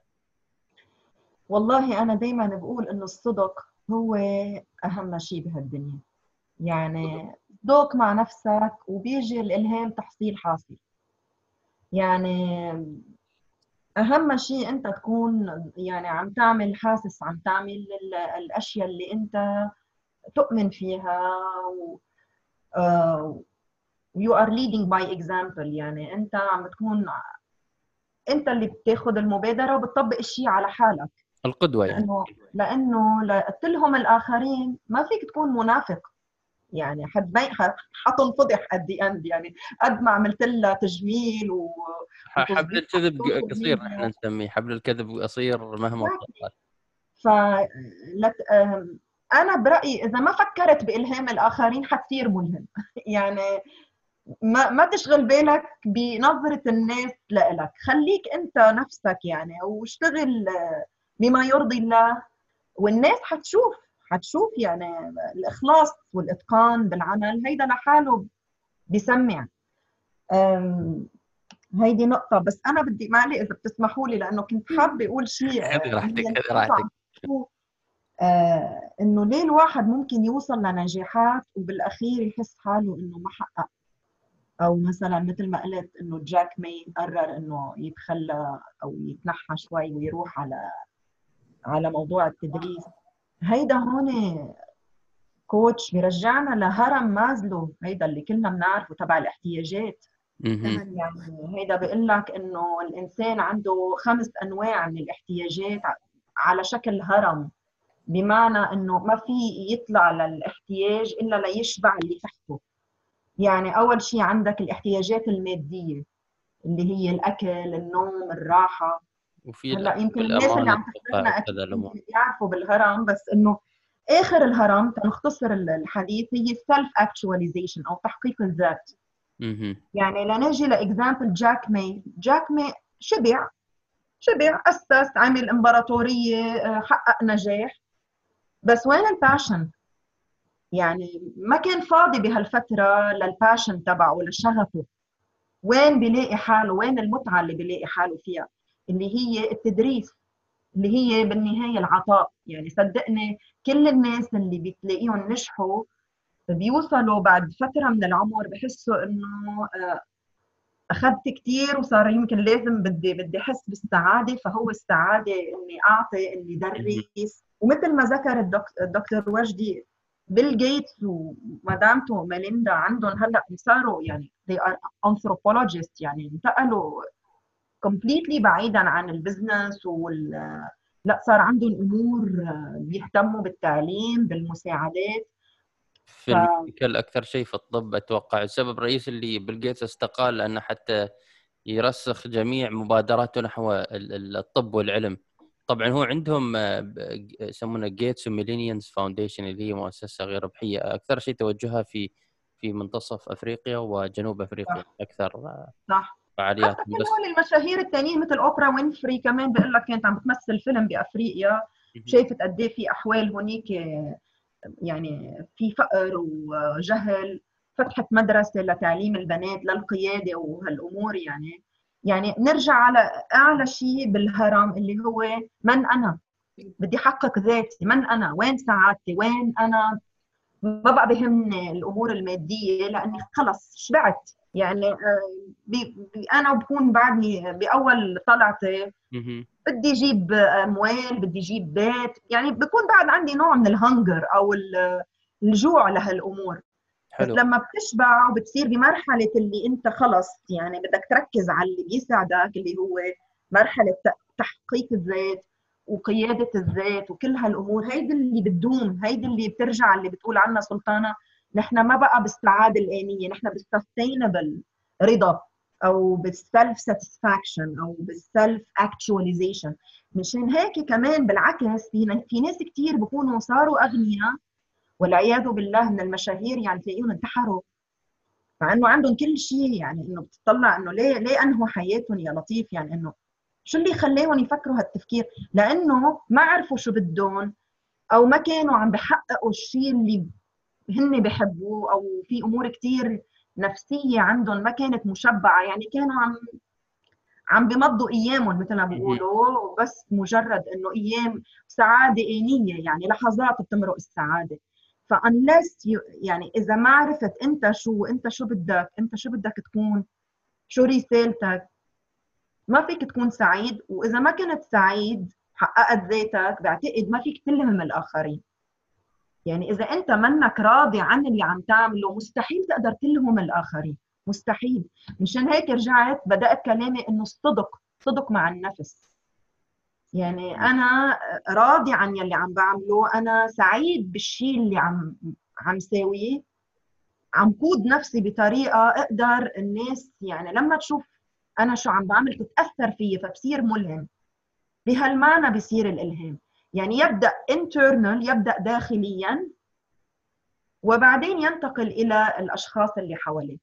Speaker 2: والله أنا دائما بقول إنه الصدق هو أهم شيء بهالدنيا. يعني صدق مع نفسك وبيجي الإلهام تحصيل حاصل. يعني أهم شيء أنت تكون يعني عم تعمل حاسس عم تعمل الأشياء اللي أنت تؤمن فيها و... آه، you are leading by example. يعني أنت عم تكون انت اللي بتاخذ المبادرة وبتطبق الشيء على حالك.
Speaker 1: القدوة يعني.
Speaker 2: لأنه لأنه لتلهم الآخرين ما فيك تكون منافق. يعني حد ما حتنفضح the end يعني قد ما عملت لها تجميل و
Speaker 1: حبل الكذب قصير إحنا نسميه. حبل الكذب قصير مهما طال
Speaker 2: ف أنا برأيي إذا ما فكرت بإلهام الآخرين حتصير ملهم. يعني ما ما تشغل بالك بنظرة الناس لإلك. خليك أنت نفسك يعني واشتغل بما يرضي الله. والناس حتشوف حتشوف يعني الإخلاص والإتقان بالعمل. هيدا لحاله بسمع. هيدي نقطة. بس أنا بدي معلي إذا بتسمحوا لي لأنه كنت حابة أقول شيء.
Speaker 1: خذي راحتك خذي راحتك.
Speaker 2: آه إنه ليه الواحد ممكن يوصل لنجاحات وبالأخير يحس حاله إنه ما حقق. أو مثلا مثل ما قلت إنه جاك مي قرر إنه يتخلى أو يتنحى شوي ويروح على على موضوع التدريس. هيدا هون كوتش بيرجعنا لهرم مازلو هيدا اللي كلنا بنعرفه تبع الاحتياجات. يعني هيدا بيقول لك إنه الإنسان عنده خمس أنواع من الاحتياجات على شكل هرم بمعنى إنه ما في يطلع للاحتياج إلا ليشبع اللي تحته. يعني أول شيء عندك الاحتياجات المادية اللي هي الأكل النوم الراحة.
Speaker 1: وفي
Speaker 2: هلأ يمكن الناس اللي عم تحضرنا أكيد يعرفوا بالهرم بس إنه آخر الهرم تنختصر الحديث هي ال self actualization أو تحقيق الذات. يعني لنجي ل example جاك ما جاك ما شبع شبع اسس عمل إمبراطورية آه، حقق نجاح. بس وين ال passion يعني ما كان فاضي بهالفترة لل passion تبعه لشغفه. وين بيلاقي حاله؟ وين المتعة اللي بيلاقي حاله فيها؟ اللي هي التدريس اللي هي بالنهاية العطاء. يعني صدقني كل الناس اللي بتلاقيهم نجحوا بيوصلوا بعد فترة من العمر بحسوا إنه آه، أخذت كثير وصار يمكن لازم بدي بدي أحس بالسعادة. فهو السعادة إني أعطي إني درس. ومثل ما ذكر الدكتور وجدي بيل جيتس ومدامته ميليندا عندهم هلأ صاروا يعني they are philanthropists يعني انتقلوا completely بعيدا عن ال business وال لأ صار عندهم أمور بيهتموا بالتعليم بالمساعدات.
Speaker 1: في ف... ال medical أكثر شيء في الطب أتوقع السبب الرئيسي اللي بيل جيتس استقال لأنه حتى يرسخ جميع مبادراته نحو الطب والعلم. طبعا هو عندهم آه، يسمونها جيتس وميليندا foundation اللي هي مؤسسة غير ربحية. أكثر شيء توجهها في في منتصف أفريقيا وجنوب أفريقيا
Speaker 2: صح.
Speaker 1: أكثر
Speaker 2: صح.
Speaker 1: فعاليات بس.
Speaker 2: المشاهير التانيين مثل أوبرا وينفري كمان بيقول لك كانت عم تمثل فيلم بأفريقيا شافت قد إيه في أحوال هونيك يعني في فقر وجهل فتحت مدرسة لتعليم البنات للقيادة وهالأمور يعني. يعني نرجع على أعلى شيء بالهرم اللي هو من أنا؟ بدي أحقق ذاتي من أنا؟ وين سعادتي وين أنا؟ ما بقى بهمني الأمور المادية لأني خلص شبعت يعني آه، بي بي أنا بكون بعدني بأول طلعتي. بدي أجيب أموال بدي أجيب بيت يعني بكون بعد عندي نوع من الهنجر أو ال- الجوع لهالأمور. بس
Speaker 1: حلو
Speaker 2: لما بتشبع وبتصير بمرحلة اللي انت خلص يعني بدك تركز على اللي بيسعدك اللي هو مرحلة تحقيق الذات وقيادة الذات وكل هالأمور. هيدي اللي بتدوم هيدي اللي بترجع اللي بتقول عنها سلطانة نحن ما بقى بالسعادة الآنية نحن بال sustainable رضا أو بال self satisfaction أو بال self actualization مشان هيك كمان بالعكس في ناس كثير بكونوا صاروا أغنياء والعياذ بالله من المشاهير يعني تلاقيهم انتحروا مع إنه عندهم كل شيء يعني إنه بتطلع إنه ليه ليه أنهوا حياتهم يا لطيف؟ يعني إنه شو اللي خلاهم يفكروا هالتفكير؟ لأنه ما عرفوا شو بدهم أو ما كانوا عم بحققوا الشيء اللي هن بحبوه أو في أمور كثير نفسية عندهم ما كانت مشبعة. يعني كانوا عم عم بمضوا أيامهم مثل ما بيقولوا بس مجرد إنه أيام سعادة انيه يعني لحظات بتمرق السعادة. فانلس يعني إذا ما عرفت أنت شو أنت شو بدك أنت شو بدك تكون شو رسالتك ما فيك تكون سعيد وإذا ما كنت سعيد حققت ذاتك بعتقد ما فيك تلهم الآخرين. يعني إذا أنت منك راضي عن اللي عم تعمله مستحيل تقدر تلهم الآخرين. مستحيل. مشان هيك رجعت بدأت كلامي إنه الصدق صدق مع النفس. يعني أنا راضي عن يلي عم بعمله. أنا سعيد بالشيء اللي عم عم ساويه. عم قود نفسي بطريقة أقدر الناس يعني لما تشوف أنا شو عم بعمل تتأثر فيي فبصير ملهم. بهالمعنى بصير الإلهام. يعني يبدأ internal يبدأ داخليا وبعدين ينتقل إلى الأشخاص اللي حواليك.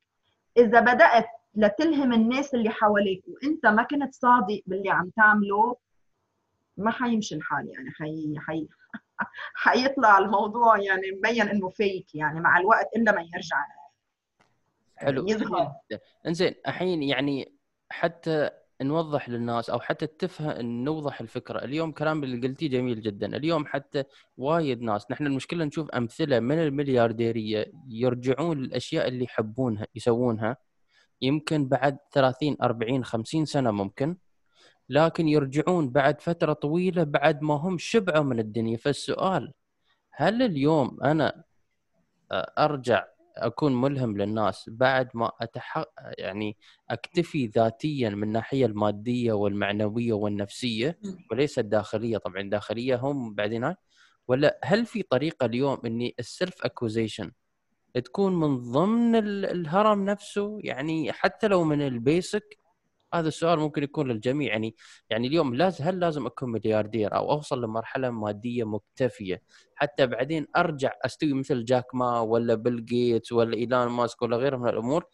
Speaker 2: إذا بدأت لتلهم الناس اللي حواليك وأنت ما كنت صادق باللي عم تعمله ما حيمشي الحال يعني حي حي حيطلع الموضوع يعني مبين إنه فيك يعني مع الوقت إلا ما يرجع
Speaker 1: حلو.
Speaker 2: يظهر.
Speaker 1: إنزين الحين يعني حتى نوضح للناس أو حتى تفهم نوضح الفكرة. اليوم كلام اللي قلتيه جميل جدا. اليوم حتى وايد ناس نحن المشكلة نشوف أمثلة من المليارديرية يرجعون للأشياء اللي يحبونها يسوونها يمكن بعد 30 40 50 سنة ممكن. لكن يرجعون بعد فترة طويلة بعد ما هم شبعوا من الدنيا. فالسؤال هل اليوم أنا أرجع أكون ملهم للناس بعد ما أتحق يعني أكتفي ذاتيا من الناحية المادية والمعنوية والنفسية؟ وليس الداخلية. طبعا الداخليه هم بعدين ولا هل في طريقة اليوم إني ال self actualization تكون من ضمن ال- الهرم نفسه؟ يعني حتى لو من ال basic هذا السؤال ممكن يكون للجميع. يعني يعني اليوم لازم هل لازم أكون ملياردير أو أوصل لمرحلة مادية مكتفية؟ حتى بعدين أرجع أستوي مثل جاك ما ولا بيل جيتس ولا إيلون ماسك ولا غيره من الأمور؟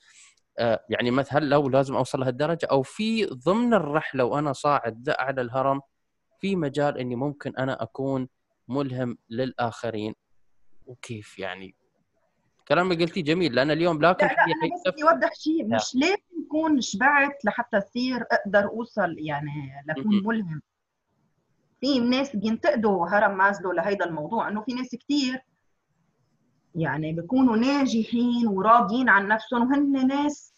Speaker 1: آه يعني مثلا لو لازم أوصل لهالدرجة أو في ضمن الرحلة وأنا صاعد ذا أعلى الهرم في مجال إني ممكن أنا أكون ملهم للآخرين؟ وكيف يعني؟ كلام اللي قلتيه جميل لأن اليوم لا كل
Speaker 2: لا لا بس بدي أوضح شيء مش لازم اكون شبعت لحتى اصير أقدر أوصل يعني لكون
Speaker 1: م-م.
Speaker 2: ملهم. في ناس بينتقدوا هرم مازلو لهيدا الموضوع إنه في ناس كثير يعني بيكونوا ناجحين وراضيين عن نفسهم وهن ناس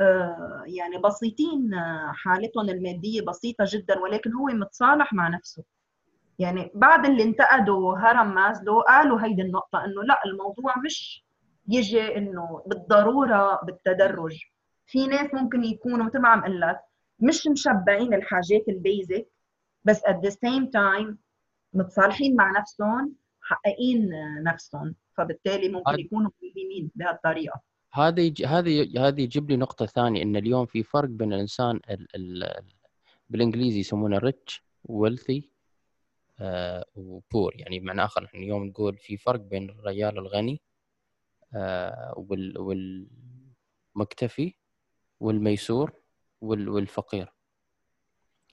Speaker 2: آه، يعني بسيطين آه، حالتهم المادية بسيطة جدا ولكن هو متصالح مع نفسه. يعني بعد اللي انتقدوا هرم مازلو قالوا هيدي النقطة إنه لا الموضوع مش يجي إنه بالضرورة بالتدرج. في ناس ممكن يكونوا مثل ما عم أقول لك مش مشبعين الحاجات البيزك بس at the same time متصالحين مع نفسهم محققين نفسهم. فبالتالي ممكن يكونوا ملهمين بهالطريقة.
Speaker 1: هذا يج... هذه هذه يجيب لي نقطة ثانية إن اليوم في فرق بين الإنسان ال... ال... بالإنجليزي يسمونه ريتش ويلثي وبور يعني بمعنى آخر نحن اليوم نقول في فرق بين الرجال الغني والمكتفي والميسور والفقير.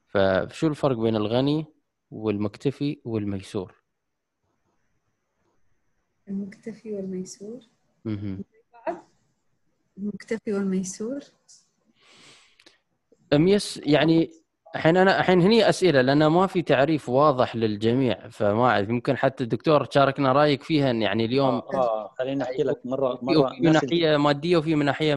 Speaker 1: فشو الفرق بين الغني والمكتفي والميسور؟
Speaker 3: المكتفي والميسور. المكتفي والميسور.
Speaker 1: ميس يعني الحين أنا الحين هني أسئلة لأن ما في تعريف واضح للجميع فما أعرف يمكن حتى الدكتور تشاركنا رأيك فيها إن يعني اليوم
Speaker 4: آه, آه خليني أحكي لك مره
Speaker 1: مرة في ناحيه مادية وفي من ناحيه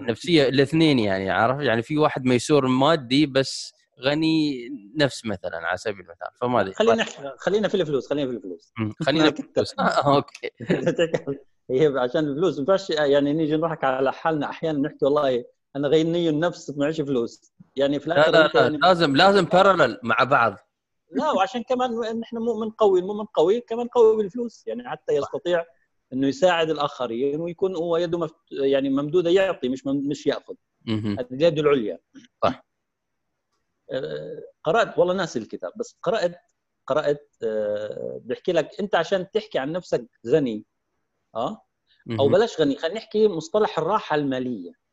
Speaker 1: نفسية الاثنين يعني عارف يعني في واحد ميسور مادي بس غني نفس مثلا على سبيل المثال فما أدري.
Speaker 4: خلينا خلينا في الفلوس خلينا في الفلوس.
Speaker 1: خلينا في الفلوس. آه، أوكي.
Speaker 4: هي عشان الفلوس ما يعني نيجي نضحك على حالنا أحيانا نحكي والله أنا غني النفس معيش فلوس. يعني في
Speaker 1: لا لا, لا يعني لازم لازم بارلل مع بعض.
Speaker 4: لا وعشان كمان نحن مؤمن قوي المؤمن قوي كمان قوي بالفلوس. يعني حتى يستطيع إنه يساعد الآخرين ويكون هو يده مفت... يعني ممدودة يعطي مش مم... مش يأخذ. اليد العليا. صح. آه، قرأت والله ناسي الكتاب بس قرات قرأت آه، بيحكي لك أنت عشان تحكي عن نفسك غني آه؟ أو بلاش غني خلينا نحكي مصطلح الراحة المالية.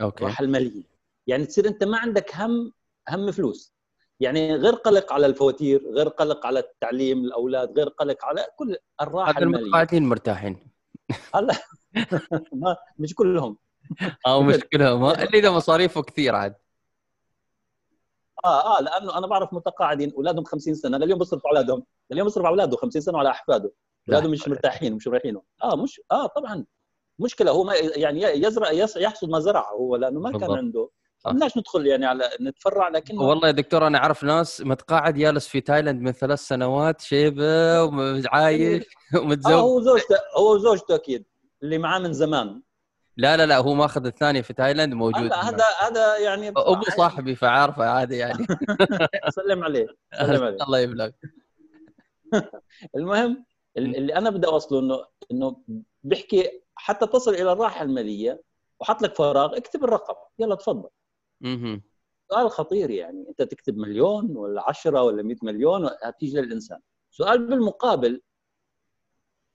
Speaker 4: أوكي. الراحه الماليه يعني تصير أنت ما عندك هم هم فلوس. يعني غير قلق على الفواتير غير قلق على التعليم الأولاد غير قلق على كل الراحه الماليه
Speaker 1: المقاعدين مرتاحين.
Speaker 4: هلا. مش كلهم.
Speaker 1: أو مش كلهم. اللي اذا مصاريفه كثير عاد.
Speaker 4: آه آه لأنه أنا بعرف متقاعدين أولادهم 50 سنة. لليوم بيصرفوا على أولادهم لليوم بيصرف على أولاده 50 سنة وعلى أحفاده. اولاده مش مرتاحين مش مريحينه آه مش آه طبعا. مشكلة هو ما يعني يزرع يحصد ما زرع هو لأنه ما كان عنده. بدناش ندخل يعني على نتفرع لكن
Speaker 1: والله يا دكتور أنا أعرف ناس متقاعد جالس في تايلاند من ثلاث سنوات شيبة وعايش ومتزوج.
Speaker 4: آه هو زوجته هو زوجته أكيد اللي معاه من زمان.
Speaker 1: لا لا لا هو ماخذ الثاني في تايلاند موجود
Speaker 4: هذا هذا يعني
Speaker 1: أبو صاحبي فعارفه عادي يعني.
Speaker 4: سلم عليه سلم عليه.
Speaker 1: الله يبلغ
Speaker 4: المهم اللي أنا بدي أوصله إنه إنه بيحكي حتى تصل إلى الراحة المالية وحط لك فراغ اكتب الرقم. يلا تفضل. أها سؤال خطير يعني. أنت تكتب مليون ولا 10 ولا 100 مليون هتيجي للإنسان. سؤال بالمقابل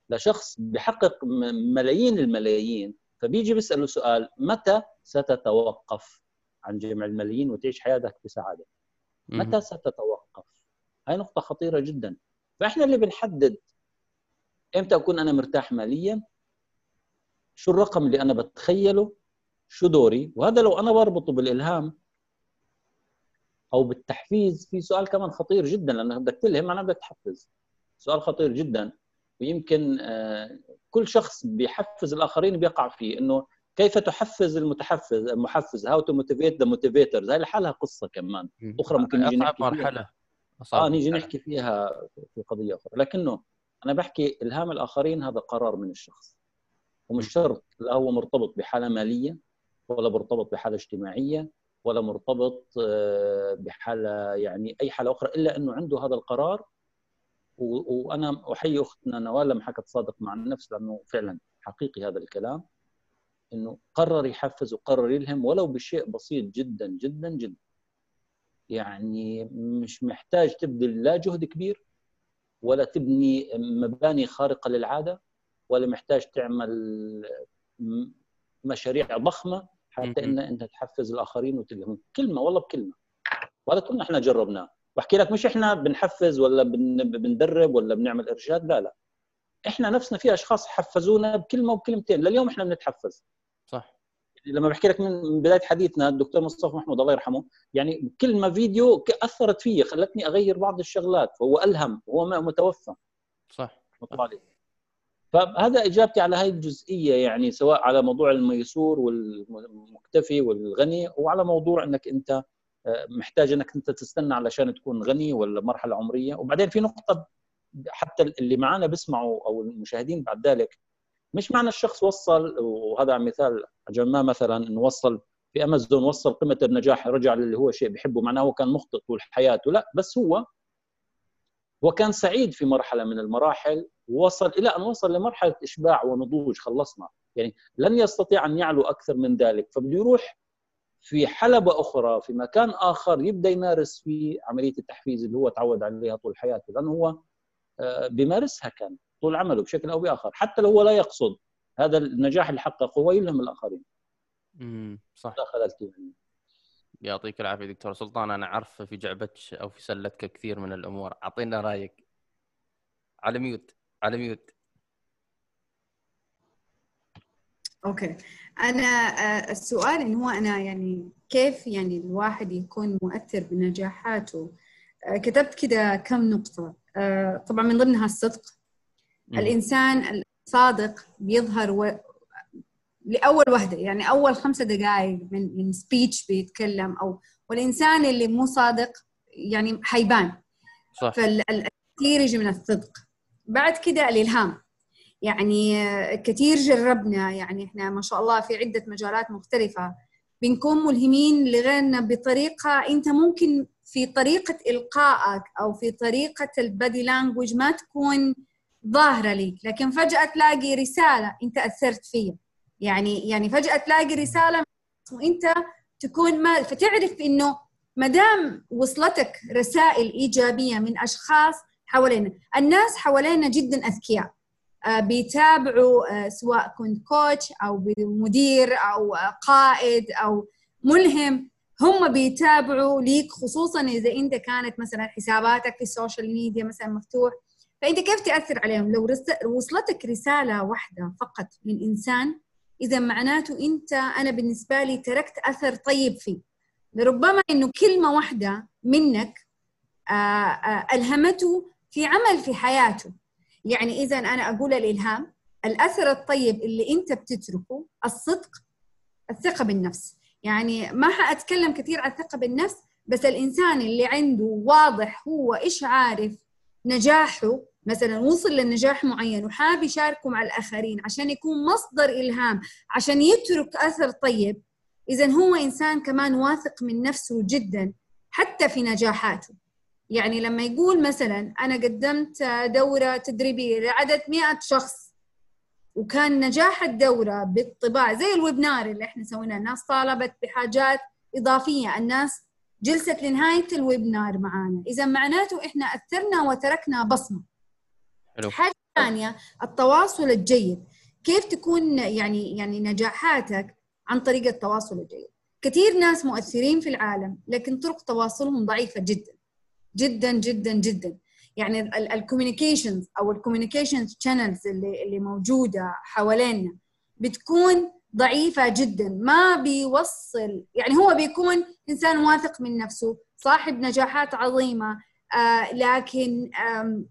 Speaker 4: لشخص بحقق ملايين الملايين فبيجي بيسأله سؤال متى ستتوقف عن جمع الملايين وتعيش حياتك بسعادة؟ متى ستتوقف؟ هاي نقطة خطيرة جدا. فإحنا اللي بنحدد إمتى أكون أنا مرتاح ماليا شو الرقم اللي أنا بتخيله؟ شو دوري؟ وهذا لو أنا بربطه بالإلهام أو بالتحفيز في سؤال كمان خطير جدا لانك بدك تلهم معناه بدك تحفز. سؤال خطير جدا. ويمكن آه، كل شخص بيحفز الآخرين بيقع فيه إنه كيف تحفز المتحفز المحفز؟ how to motivate the motivators هاي لحالها قصة كمان. أخرى ممكن نيجي نحكي مرحلة. فيها. آه نيجي نحكي فيها في قضية أخرى. لكنه أنا بحكي إلهام الآخرين هذا قرار من الشخص. ومش شرط لا هو مرتبط بحالة مالية ولا مرتبط بحالة اجتماعية ولا مرتبط آه، بحالة يعني أي حالة أخرى إلا إنه عنده هذا القرار. وأنا أحيي أختنا نوال لما حكت صادق مع النفس لأنه فعلا حقيقي هذا الكلام إنه قرر يحفز وقرر يلهم ولو بشيء بسيط جدا جدا جدا. يعني مش محتاج تبذل لا جهد كبير ولا تبني مباني خارقة للعادة. ولا محتاج تعمل مشاريع ضخمة حتى إن أنت تحفز الآخرين وتلهم كلمة والله بكلمة. وهذا كلنا إحنا جربناه. بحكي لك مش إحنا بنحفز ولا بندرب ولا بنعمل إرشاد لا لا. إحنا نفسنا في أشخاص حفزونا بكلمة وبكلمتين. لليوم إحنا بنتحفز.
Speaker 1: صح.
Speaker 4: لما بحكي لك من بداية حديثنا الدكتور مصطفى محمود الله يرحمه يعني كلمة فيديو أثرت فيي خلتني أغير بعض الشغلات. فهو ألهم هو متوفى.
Speaker 1: صح.
Speaker 4: مطالب. فهذا إجابتي على هذه الجزئية يعني سواء على موضوع الميسور والمكتفي والغني وعلى موضوع إنك أنت آه، محتاج إنك أنت تستنى علشان تكون غني ولا مرحلة عمرية. وبعدين في نقطة حتى اللي معانا بيسمعوا أو المشاهدين بعد ذلك مش معنى الشخص وصل وهذا مثال ما مثلا انه وصل في أمازون وصل قمة النجاح رجع للي هو شيء بيحبه معناه هو كان مخطئ طول حياته. لا بس هو هو كان سعيد في مرحلة من المراحل ووصل إلى أن وصل لمرحلة إشباع ونضوج خلصنا. يعني لن يستطيع أن يعلو أكثر من ذلك فبده يروح في حلبة أخرى في مكان آخر يبدأ يمارس فيه عملية التحفيز اللي هو تعود عليها طول حياته. لأنه هو آه، بيمارسها كان طول عمله بشكل أو بآخر حتى لو هو لا يقصد. هذا النجاح اللي حققه هو يلهم الآخرين.
Speaker 1: امم صح.
Speaker 4: خللت يعني
Speaker 1: يعطيك العافية دكتور سلطان أنا عارف في جعبتك أو في سلتك كثير من الأمور أعطينا رأيك. على mute. على mute
Speaker 3: okay. أنا آه، السؤال انه هو أنا يعني كيف يعني الواحد يكون مؤثر بنجاحاته؟ آه، كتبت كده كم نقطة. آه، طبعا من ضمنها الصدق. الإنسان الصادق بيظهر و... لأول وهدة يعني أول خمسة دقائق من من سبيتش بيتكلم أو والإنسان اللي مو صادق يعني حيبان
Speaker 1: صح.
Speaker 3: فالكثير يجي من الصدق. بعد كده الإلهام. يعني كثير جربنا يعني إحنا ما شاء الله في عدة مجالات مختلفة. بنكون ملهمين لغيرنا بطريقة أنت ممكن في طريقة إلقائك أو في طريقة البادي لانجوج ما تكون ظاهرة لك لكن فجأة تلاقي رسالة أنت أثرت فيها. يعني يعني فجأة تلاقي رسالة وأنت تكون ما فتعرف إنه ما دام وصلتك رسائل إيجابية من أشخاص حوالينا. الناس حوالينا جدا أذكياء. آه، بيتابعوا آه، سواء كنت كوتش أو مدير أو قائد أو ملهم. هم بيتابعوا ليك خصوصا إذا أنت كانت مثلا حساباتك في ال social media مثلا مفتوح. فأنت كيف تأثر عليهم؟ لو وصلتك رسالة واحدة فقط من انسان إذا معناته أنت أنا بالنسبة لي تركت أثر طيب فيه. لربما إنه كلمة واحدة منك آه، ألهمته في عمل في حياته. يعني إذا أنا أقول الإلهام الأثر الطيب اللي أنت بتتركه الصدق الثقة بالنفس. يعني ما حأتكلم كثير عن الثقه بالنفس بس الإنسان اللي عنده واضح هو إيش عارف نجاحه مثلا وصل لنجاح معين وحاب يشاركه مع الآخرين عشان يكون مصدر إلهام عشان يترك أثر طيب اذا هو إنسان كمان واثق من نفسه جدا حتى في نجاحاته. يعني لما يقول مثلا أنا قدمت دورة تدريبية لعدد 100 شخص وكان نجاح الدورة بالطباع زي الويبنار اللي إحنا سويناه الناس طالبت بحاجات إضافية الناس جلست لنهاية الويبنار معانا. إذا معناته إحنا أثرنا وتركنا بصمة. حلو. حاجة ثانية التواصل الجيد. كيف تكون يعني يعني نجاحاتك عن طريق التواصل الجيد؟ كثير ناس مؤثرين في العالم لكن طرق تواصلهم ضعيفة جدا. جدا جدا جدا. يعني ال communications أو ال communications channels اللي اللي موجودة حوالينا بتكون ضعيفة جدا. ما بيوصل يعني هو بيكون إنسان واثق من نفسه صاحب نجاحات عظيمة آه لكن آه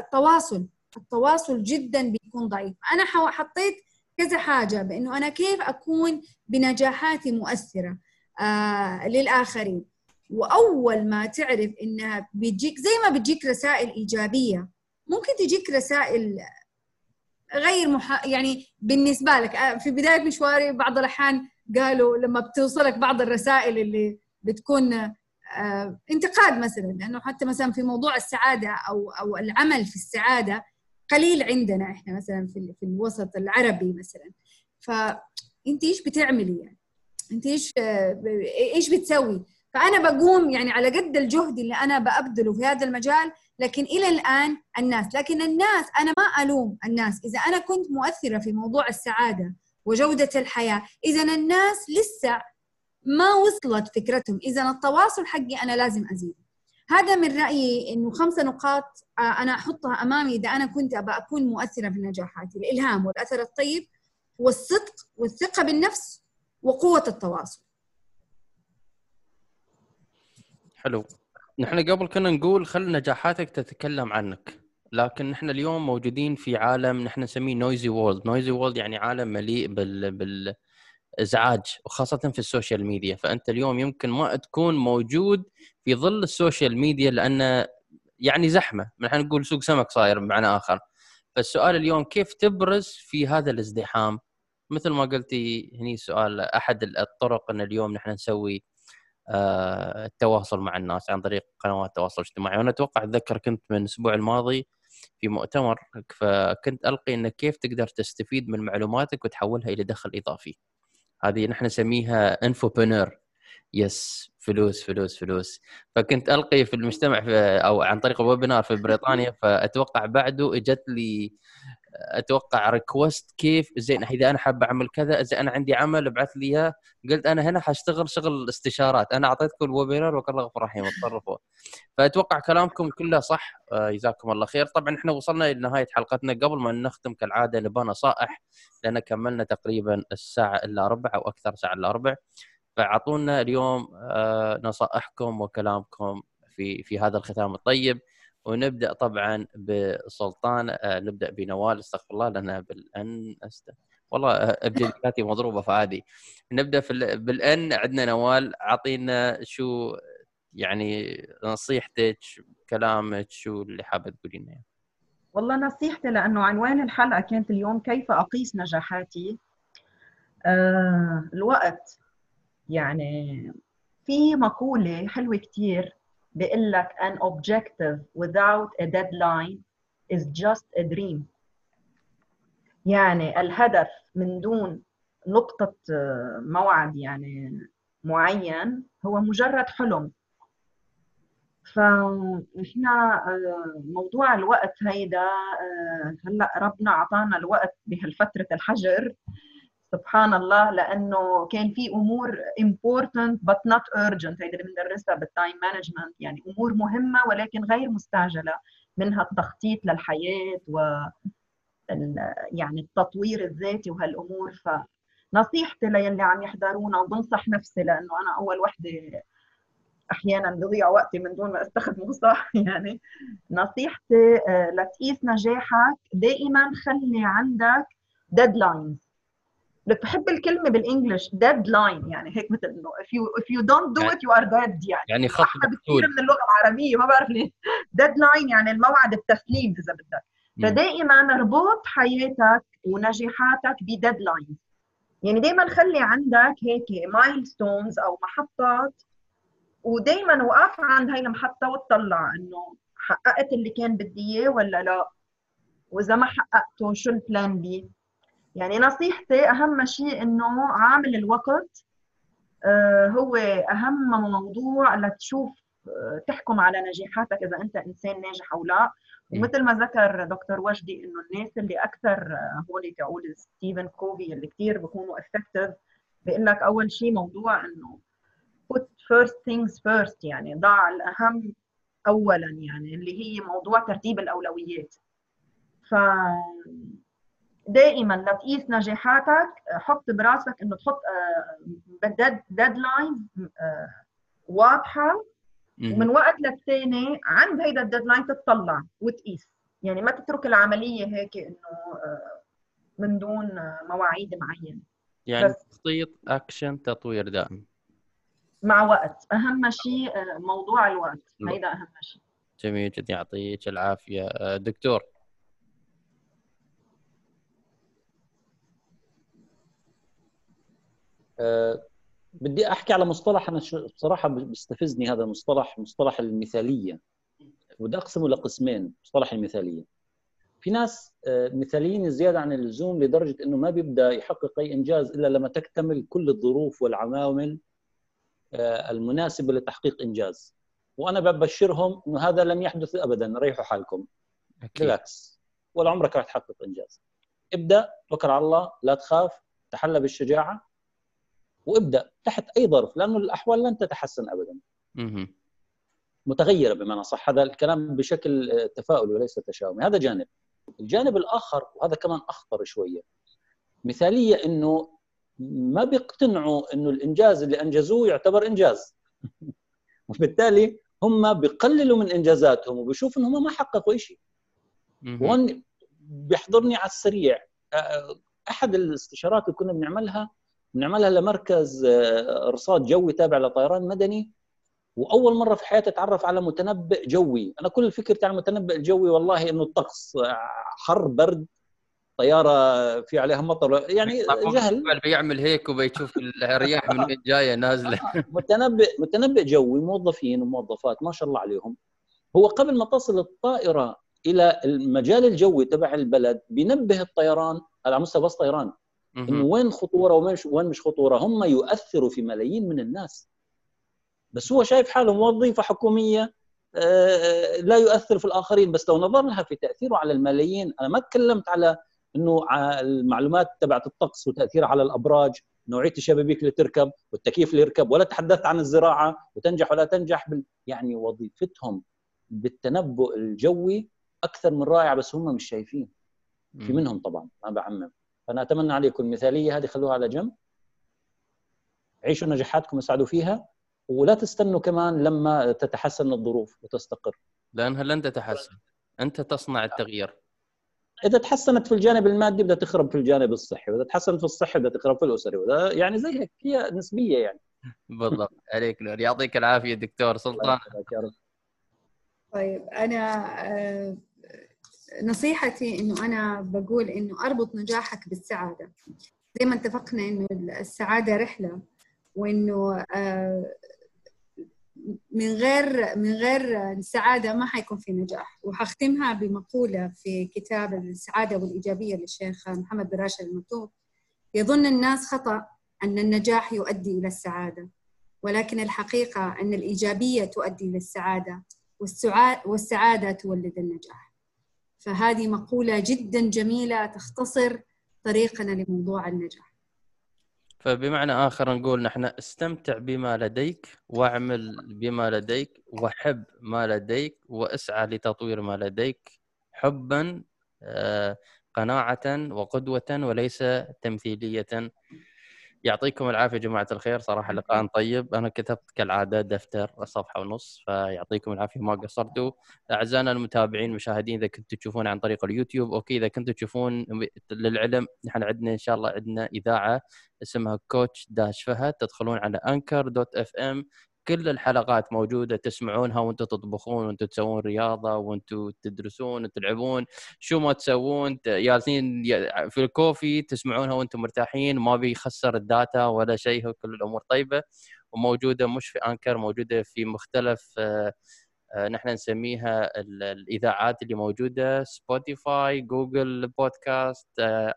Speaker 3: التواصل التواصل جدا بيكون ضعيف. أنا حطيت كذا حاجة بإنه أنا كيف أكون بنجاحاتي مؤثرة آه للآخرين. وأول ما تعرف إنها بيجيك زي ما بتجيك رسائل إيجابية. ممكن تجيك رسائل غير مح... يعني بالنسبة لك. آه، في بداية مشواري بعض الأحيان قالوا لما بتوصلك بعض الرسائل اللي بتكون آه انتقاد مثلا لأنه حتى مثلا في موضوع السعادة أو أو العمل في السعادة قليل عندنا إحنا مثلا في في الوسط العربي مثلا. فأنت إيش بتعملي يعني؟ أنت إيش آه، إيش بتسوي؟ فأنا بقوم يعني على قد الجهد اللي أنا بأبذله في هذا المجال لكن إلى الآن الناس لكن الناس أنا ما ألوم الناس. إذا أنا كنت مؤثرة في موضوع السعادة وجودة الحياة إذا الناس لسه ما وصلت فكرتهم إذا التواصل حقي أنا لازم أزيد. هذا من رأيي إنه خمسه نقاط آه، أنا أحطها أمامي إذا أنا كنت ابى أكون مؤثرة في نجاحاتي. الإلهام والأثر الطيب والصدق والثقة بالنفس وقوة التواصل.
Speaker 1: حلو. نحن قبل كنا نقول خل نجاحاتك تتكلم عنك لكن نحن اليوم موجودين في عالم نحن نسميه noisy world noisy world يعني عالم مليء بال بالإزعاج وخاصة في ال social media. فأنت اليوم يمكن ما تكون موجود في ظل ال social media لأن يعني زحمة. نحن نقول سوق سمك صاير بمعنى آخر. فالسؤال اليوم كيف تبرز في هذا الازدحام؟ مثل ما قلتي هني سؤال أحد الطرق إن اليوم نحن نسوي التواصل مع الناس عن طريق قنوات التواصل الاجتماعي. وأنا أتوقع أتذكر كنت من الأسبوع الماضي في مؤتمر فكنت ألقي إنك كيف تقدر تستفيد من معلوماتك وتحولها إلى دخل إضافي. هذه نحن نسميها infopreneur يس فلوس فلوس فلوس. فكنت ألقي في المجتمع في أو عن طريق ال webinar في بريطانيا فأتوقع بعده إجت لي أتوقع request كيف زين إذا أنا حاب أعمل كذا إذا أنا عندي عمل ابعث لي إياه. قلت أنا هنا حاشتغل شغل استشارات. أنا اعطيتكم ال webinar وكل غفور رحيم تصرفوا فأتوقع كلامكم كله صح. آه، جزاكم الله خير. طبعا إحنا وصلنا لنهايه حلقتنا. قبل ما نختم كالعادة نبغى نصائح لأن كملنا تقريبا الساعة إلا ربع أو أكثر ساعة إلا ربع. فأعطونا اليوم آه، نصائحكم وكلامكم في في هذا الختام. الطيب ونبدأ طبعا بسلطان آه، نبدأ بنوال استغفر الله لأنها بالأن أست... والله آه، ابجدياتي مضروبة فعادي نبدأ في بالأن عندنا نوال أعطينا شو يعني نصيحتك كلامك شو اللي حابة تقولي لنا
Speaker 2: والله نصيحتي لأنه عنوان الحلقة كانت اليوم؟ كيف أقيس نجاحاتي؟ آه الوقت يعني في مقولة حلوة كثير بيقول لك an objective without a deadline is just a dream. يعني الهدف من دون نقطة موعد يعني معين هو مجرد حلم. فاحنا موضوع الوقت هيدا هلأ ربنا أعطانا الوقت بهالفترة الحجر. سبحان الله لأنه كان في أمور important but not urgent. هيدي اللي بندرسها بال time management يعني أمور مهمة ولكن غير مستعجلة منها التخطيط للحياة و يعني التطوير الذاتي وهالأمور. فنصيحتي للي عم يحضرونا وبنصح نفسي لأنه أنا أول وحدة أحيانا بضيع وقتي من دون ما أستخدمه صح؟ يعني نصيحتي آه، لتقيس نجاحك دائما خلي عندك deadlines بحب الكلمة بال English deadline يعني هيك مثل إنه if you if you don't do it you are dead يعني.
Speaker 1: يعني خط
Speaker 2: كثير من اللغة العربية ما بعرف ليه. deadline يعني الموعد التسليم إذا بدك. فدائما اربط حياتك ونجاحاتك ب deadline يعني دائما خلي عندك هيك milestones أو محطات ودائما وقف عند هاي المحطة وتطلع إنه حققت اللي كان بدي إياه ولا لا. وإذا ما حققته شو ال plan B يعني نصيحتي أهم شيء إنه عامل الوقت آه، هو أهم موضوع لتشوف آه، تحكم على نجاحاتك إذا أنت إنسان ناجح أو لا. ومثل ما ذكر دكتور وجدي إنه الناس اللي أكثر آه، هول بتقول ستيفن كوفي اللي كثير بيكونوا effective بيقول لك أول شيء موضوع إنه put first things first يعني ضع الأهم اولا يعني اللي هي موضوع ترتيب الأولويات. ف دائما لتقيس نجاحاتك حط براسك إنه تحط deadline آه، آه، واضحة. ومن وقت للثاني عند هيدا ال deadline تطلع وتقيس. يعني ما تترك العملية هيك إنه آه، من دون مواعيد معينة.
Speaker 1: يعني تخطيط اكشن تطوير دائم.
Speaker 2: مع وقت. أهم شيء موضوع الوقت. هيدا أهم شيء.
Speaker 1: جميل جدا. يعطيك العافية. دكتور.
Speaker 4: بدي أحكي على مصطلح أنا بصراحة بيستفزني هذا المصطلح مصطلح المثالية. وبدي أقسمه لقسمين مصطلح المثالية. في ناس أه مثاليين زيادة عن اللزوم لدرجة إنه ما بيبدأ يحقق أي إنجاز إلا لما تكتمل كل الظروف والعوامل أه المناسبة لتحقيق إنجاز. وأنا ببشرهم إنه هذا لم يحدث ابدا ريحوا حالكم. بالعكس ولا عمرك راح تحقق إنجاز. ابدأ توكل على الله لا تخاف تحلى بالشجاعة. وابدأ تحت أي ظرف لأنه الأحوال لن تتحسن ابدا. متغيرة بمعنى صح هذا الكلام بشكل تفاؤلي وليس تشاؤمي هذا جانب. الجانب الآخر وهذا كمان أخطر شوية مثالية إنه ما بيقتنعوا إنه الإنجاز اللي أنجزوه يعتبر إنجاز. وبالتالي هم بيقللوا من إنجازاتهم وبيشوفوا إنهم ما حققوا شيء. وهون بيحضرني على السريع أحد الاستشارات اللي كنا بنعملها بنعملها لمركز آه، ارصاد جوي تابع لطيران مدني وأول مرة في حياتي أتعرف على متنبئ جوي. أنا كل فكرتي عن المتنبئ الجوي والله إنه الطقس آه، حر برد طيارة في عليها مطر يعني جهل.
Speaker 1: بيعمل هيك وبيشوف الرياح من وين جاية نازلة.
Speaker 4: متنبئ متنبئ جوي موظفين وموظفات ما شاء الله عليهم. هو قبل ما تصل الطائرة إلى المجال الجوي تبع البلد بينبه الطيران على مستوى بس طيران. انه وين خطورة وين وين مش خطورة؟ هم يؤثروا في ملايين من الناس. بس هو شايف حاله وظيفه حكومية آه، لا يؤثر في الآخرين. بس لو نظرنا في تأثيره على الملايين أنا ما تكلمت على إنه المعلومات تبعت الطقس وتاثيرها على الأبراج نوعية الشبابيك اللي تركب والتكييف اللي يركب ولا تحدثت عن الزراعة وتنجح ولا تنجح بال... يعني وظيفتهم بالتنبؤ الجوي أكثر من رائعه بس هم مش شايفين. في منهم طبعا ما بعمم. فانا أتمنى عليكم المثالية هذه خلوها على جنب. عيشوا نجاحاتكم وسعدوا فيها ولا تستنوا كمان لما تتحسن الظروف وتستقر.
Speaker 1: لأنها لن تتحسن. أنت تصنع التغيير.
Speaker 4: إذا تحسنت في الجانب المادي بدها تخرب في الجانب الصحي وإذا تحسنت في الصحي بدها تخرب في الأسري وده يعني زي هيك هي نسبية يعني.
Speaker 1: بالضبط. عليك نور. يعطيك العافية دكتور. سلطان.
Speaker 3: طيب أنا آه، نصيحتي إنه أنا بقول إنه أربط نجاحك بالسعادة. زي ما اتفقنا إنه السعادة رحلة وإنه آه، من غير من غير السعاده ما حيكون في نجاح. وحختمها بمقولة في كتاب السعادة والإيجابية للشيخ محمد بن راشد المكتوب يظن الناس خطأ أن النجاح يؤدي إلى السعادة ولكن الحقيقة أن الإيجابية تؤدي إلى السعادة والسعادة تولد النجاح. فهذه مقولة جدا جميلة تختصر طريقنا لموضوع النجاح.
Speaker 1: فبمعنى آخر نقول نحن استمتع بما لديك واعمل بما لديك وحب ما لديك واسعى لتطوير ما لديك حبا آه، قناعة وقدوة وليس تمثيلية. يعطيكم العافية جماعة الخير صراحة لقاء طيب. أنا كتبت كالعادة دفتر صفحة ونص فيعطيكم العافية ما قصرتوا. أعزائنا المتابعين المشاهدين إذا كنتوا تشوفون عن طريق اليوتيوب okay إذا كنتوا تشوفون للعلم نحن عندنا إن شاء الله عندنا إذاعة اسمها Coach dash فهد تدخلون على Anchor dot FM. كل الحلقات موجودة تسمعونها وأنتم تطبخون وأنتم تسوون رياضة وأنتم تدرسون وتلعبون شو ما تسوون جالسين في ال coffee تسمعونها وأنتم مرتاحين ما بيخسر ال data ولا شيء كل الأمور طيبة وموجودة مش في Anchor موجودة في مختلف آه، آه، نحن نسميها الإذاعات اللي موجودة Spotify Google Podcast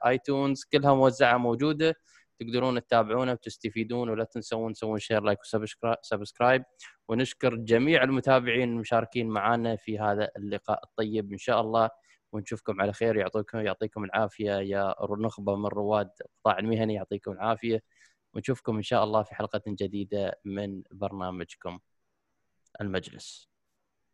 Speaker 1: iTunes كلها موزعة موجودة. تقدرون تتابعونا وتستفيدون ولا تنسون تسوون share like و subscribe ونشكر جميع المتابعين المشاركين معنا في هذا اللقاء الطيب. إن شاء الله ونشوفكم على خير. يعطيكم يعطيكم العافية. يا نخبه من رواد القطاع المهني يعطيكم العافية. ونشوفكم إن شاء الله في حلقة جديدة من برنامجكم المجلس.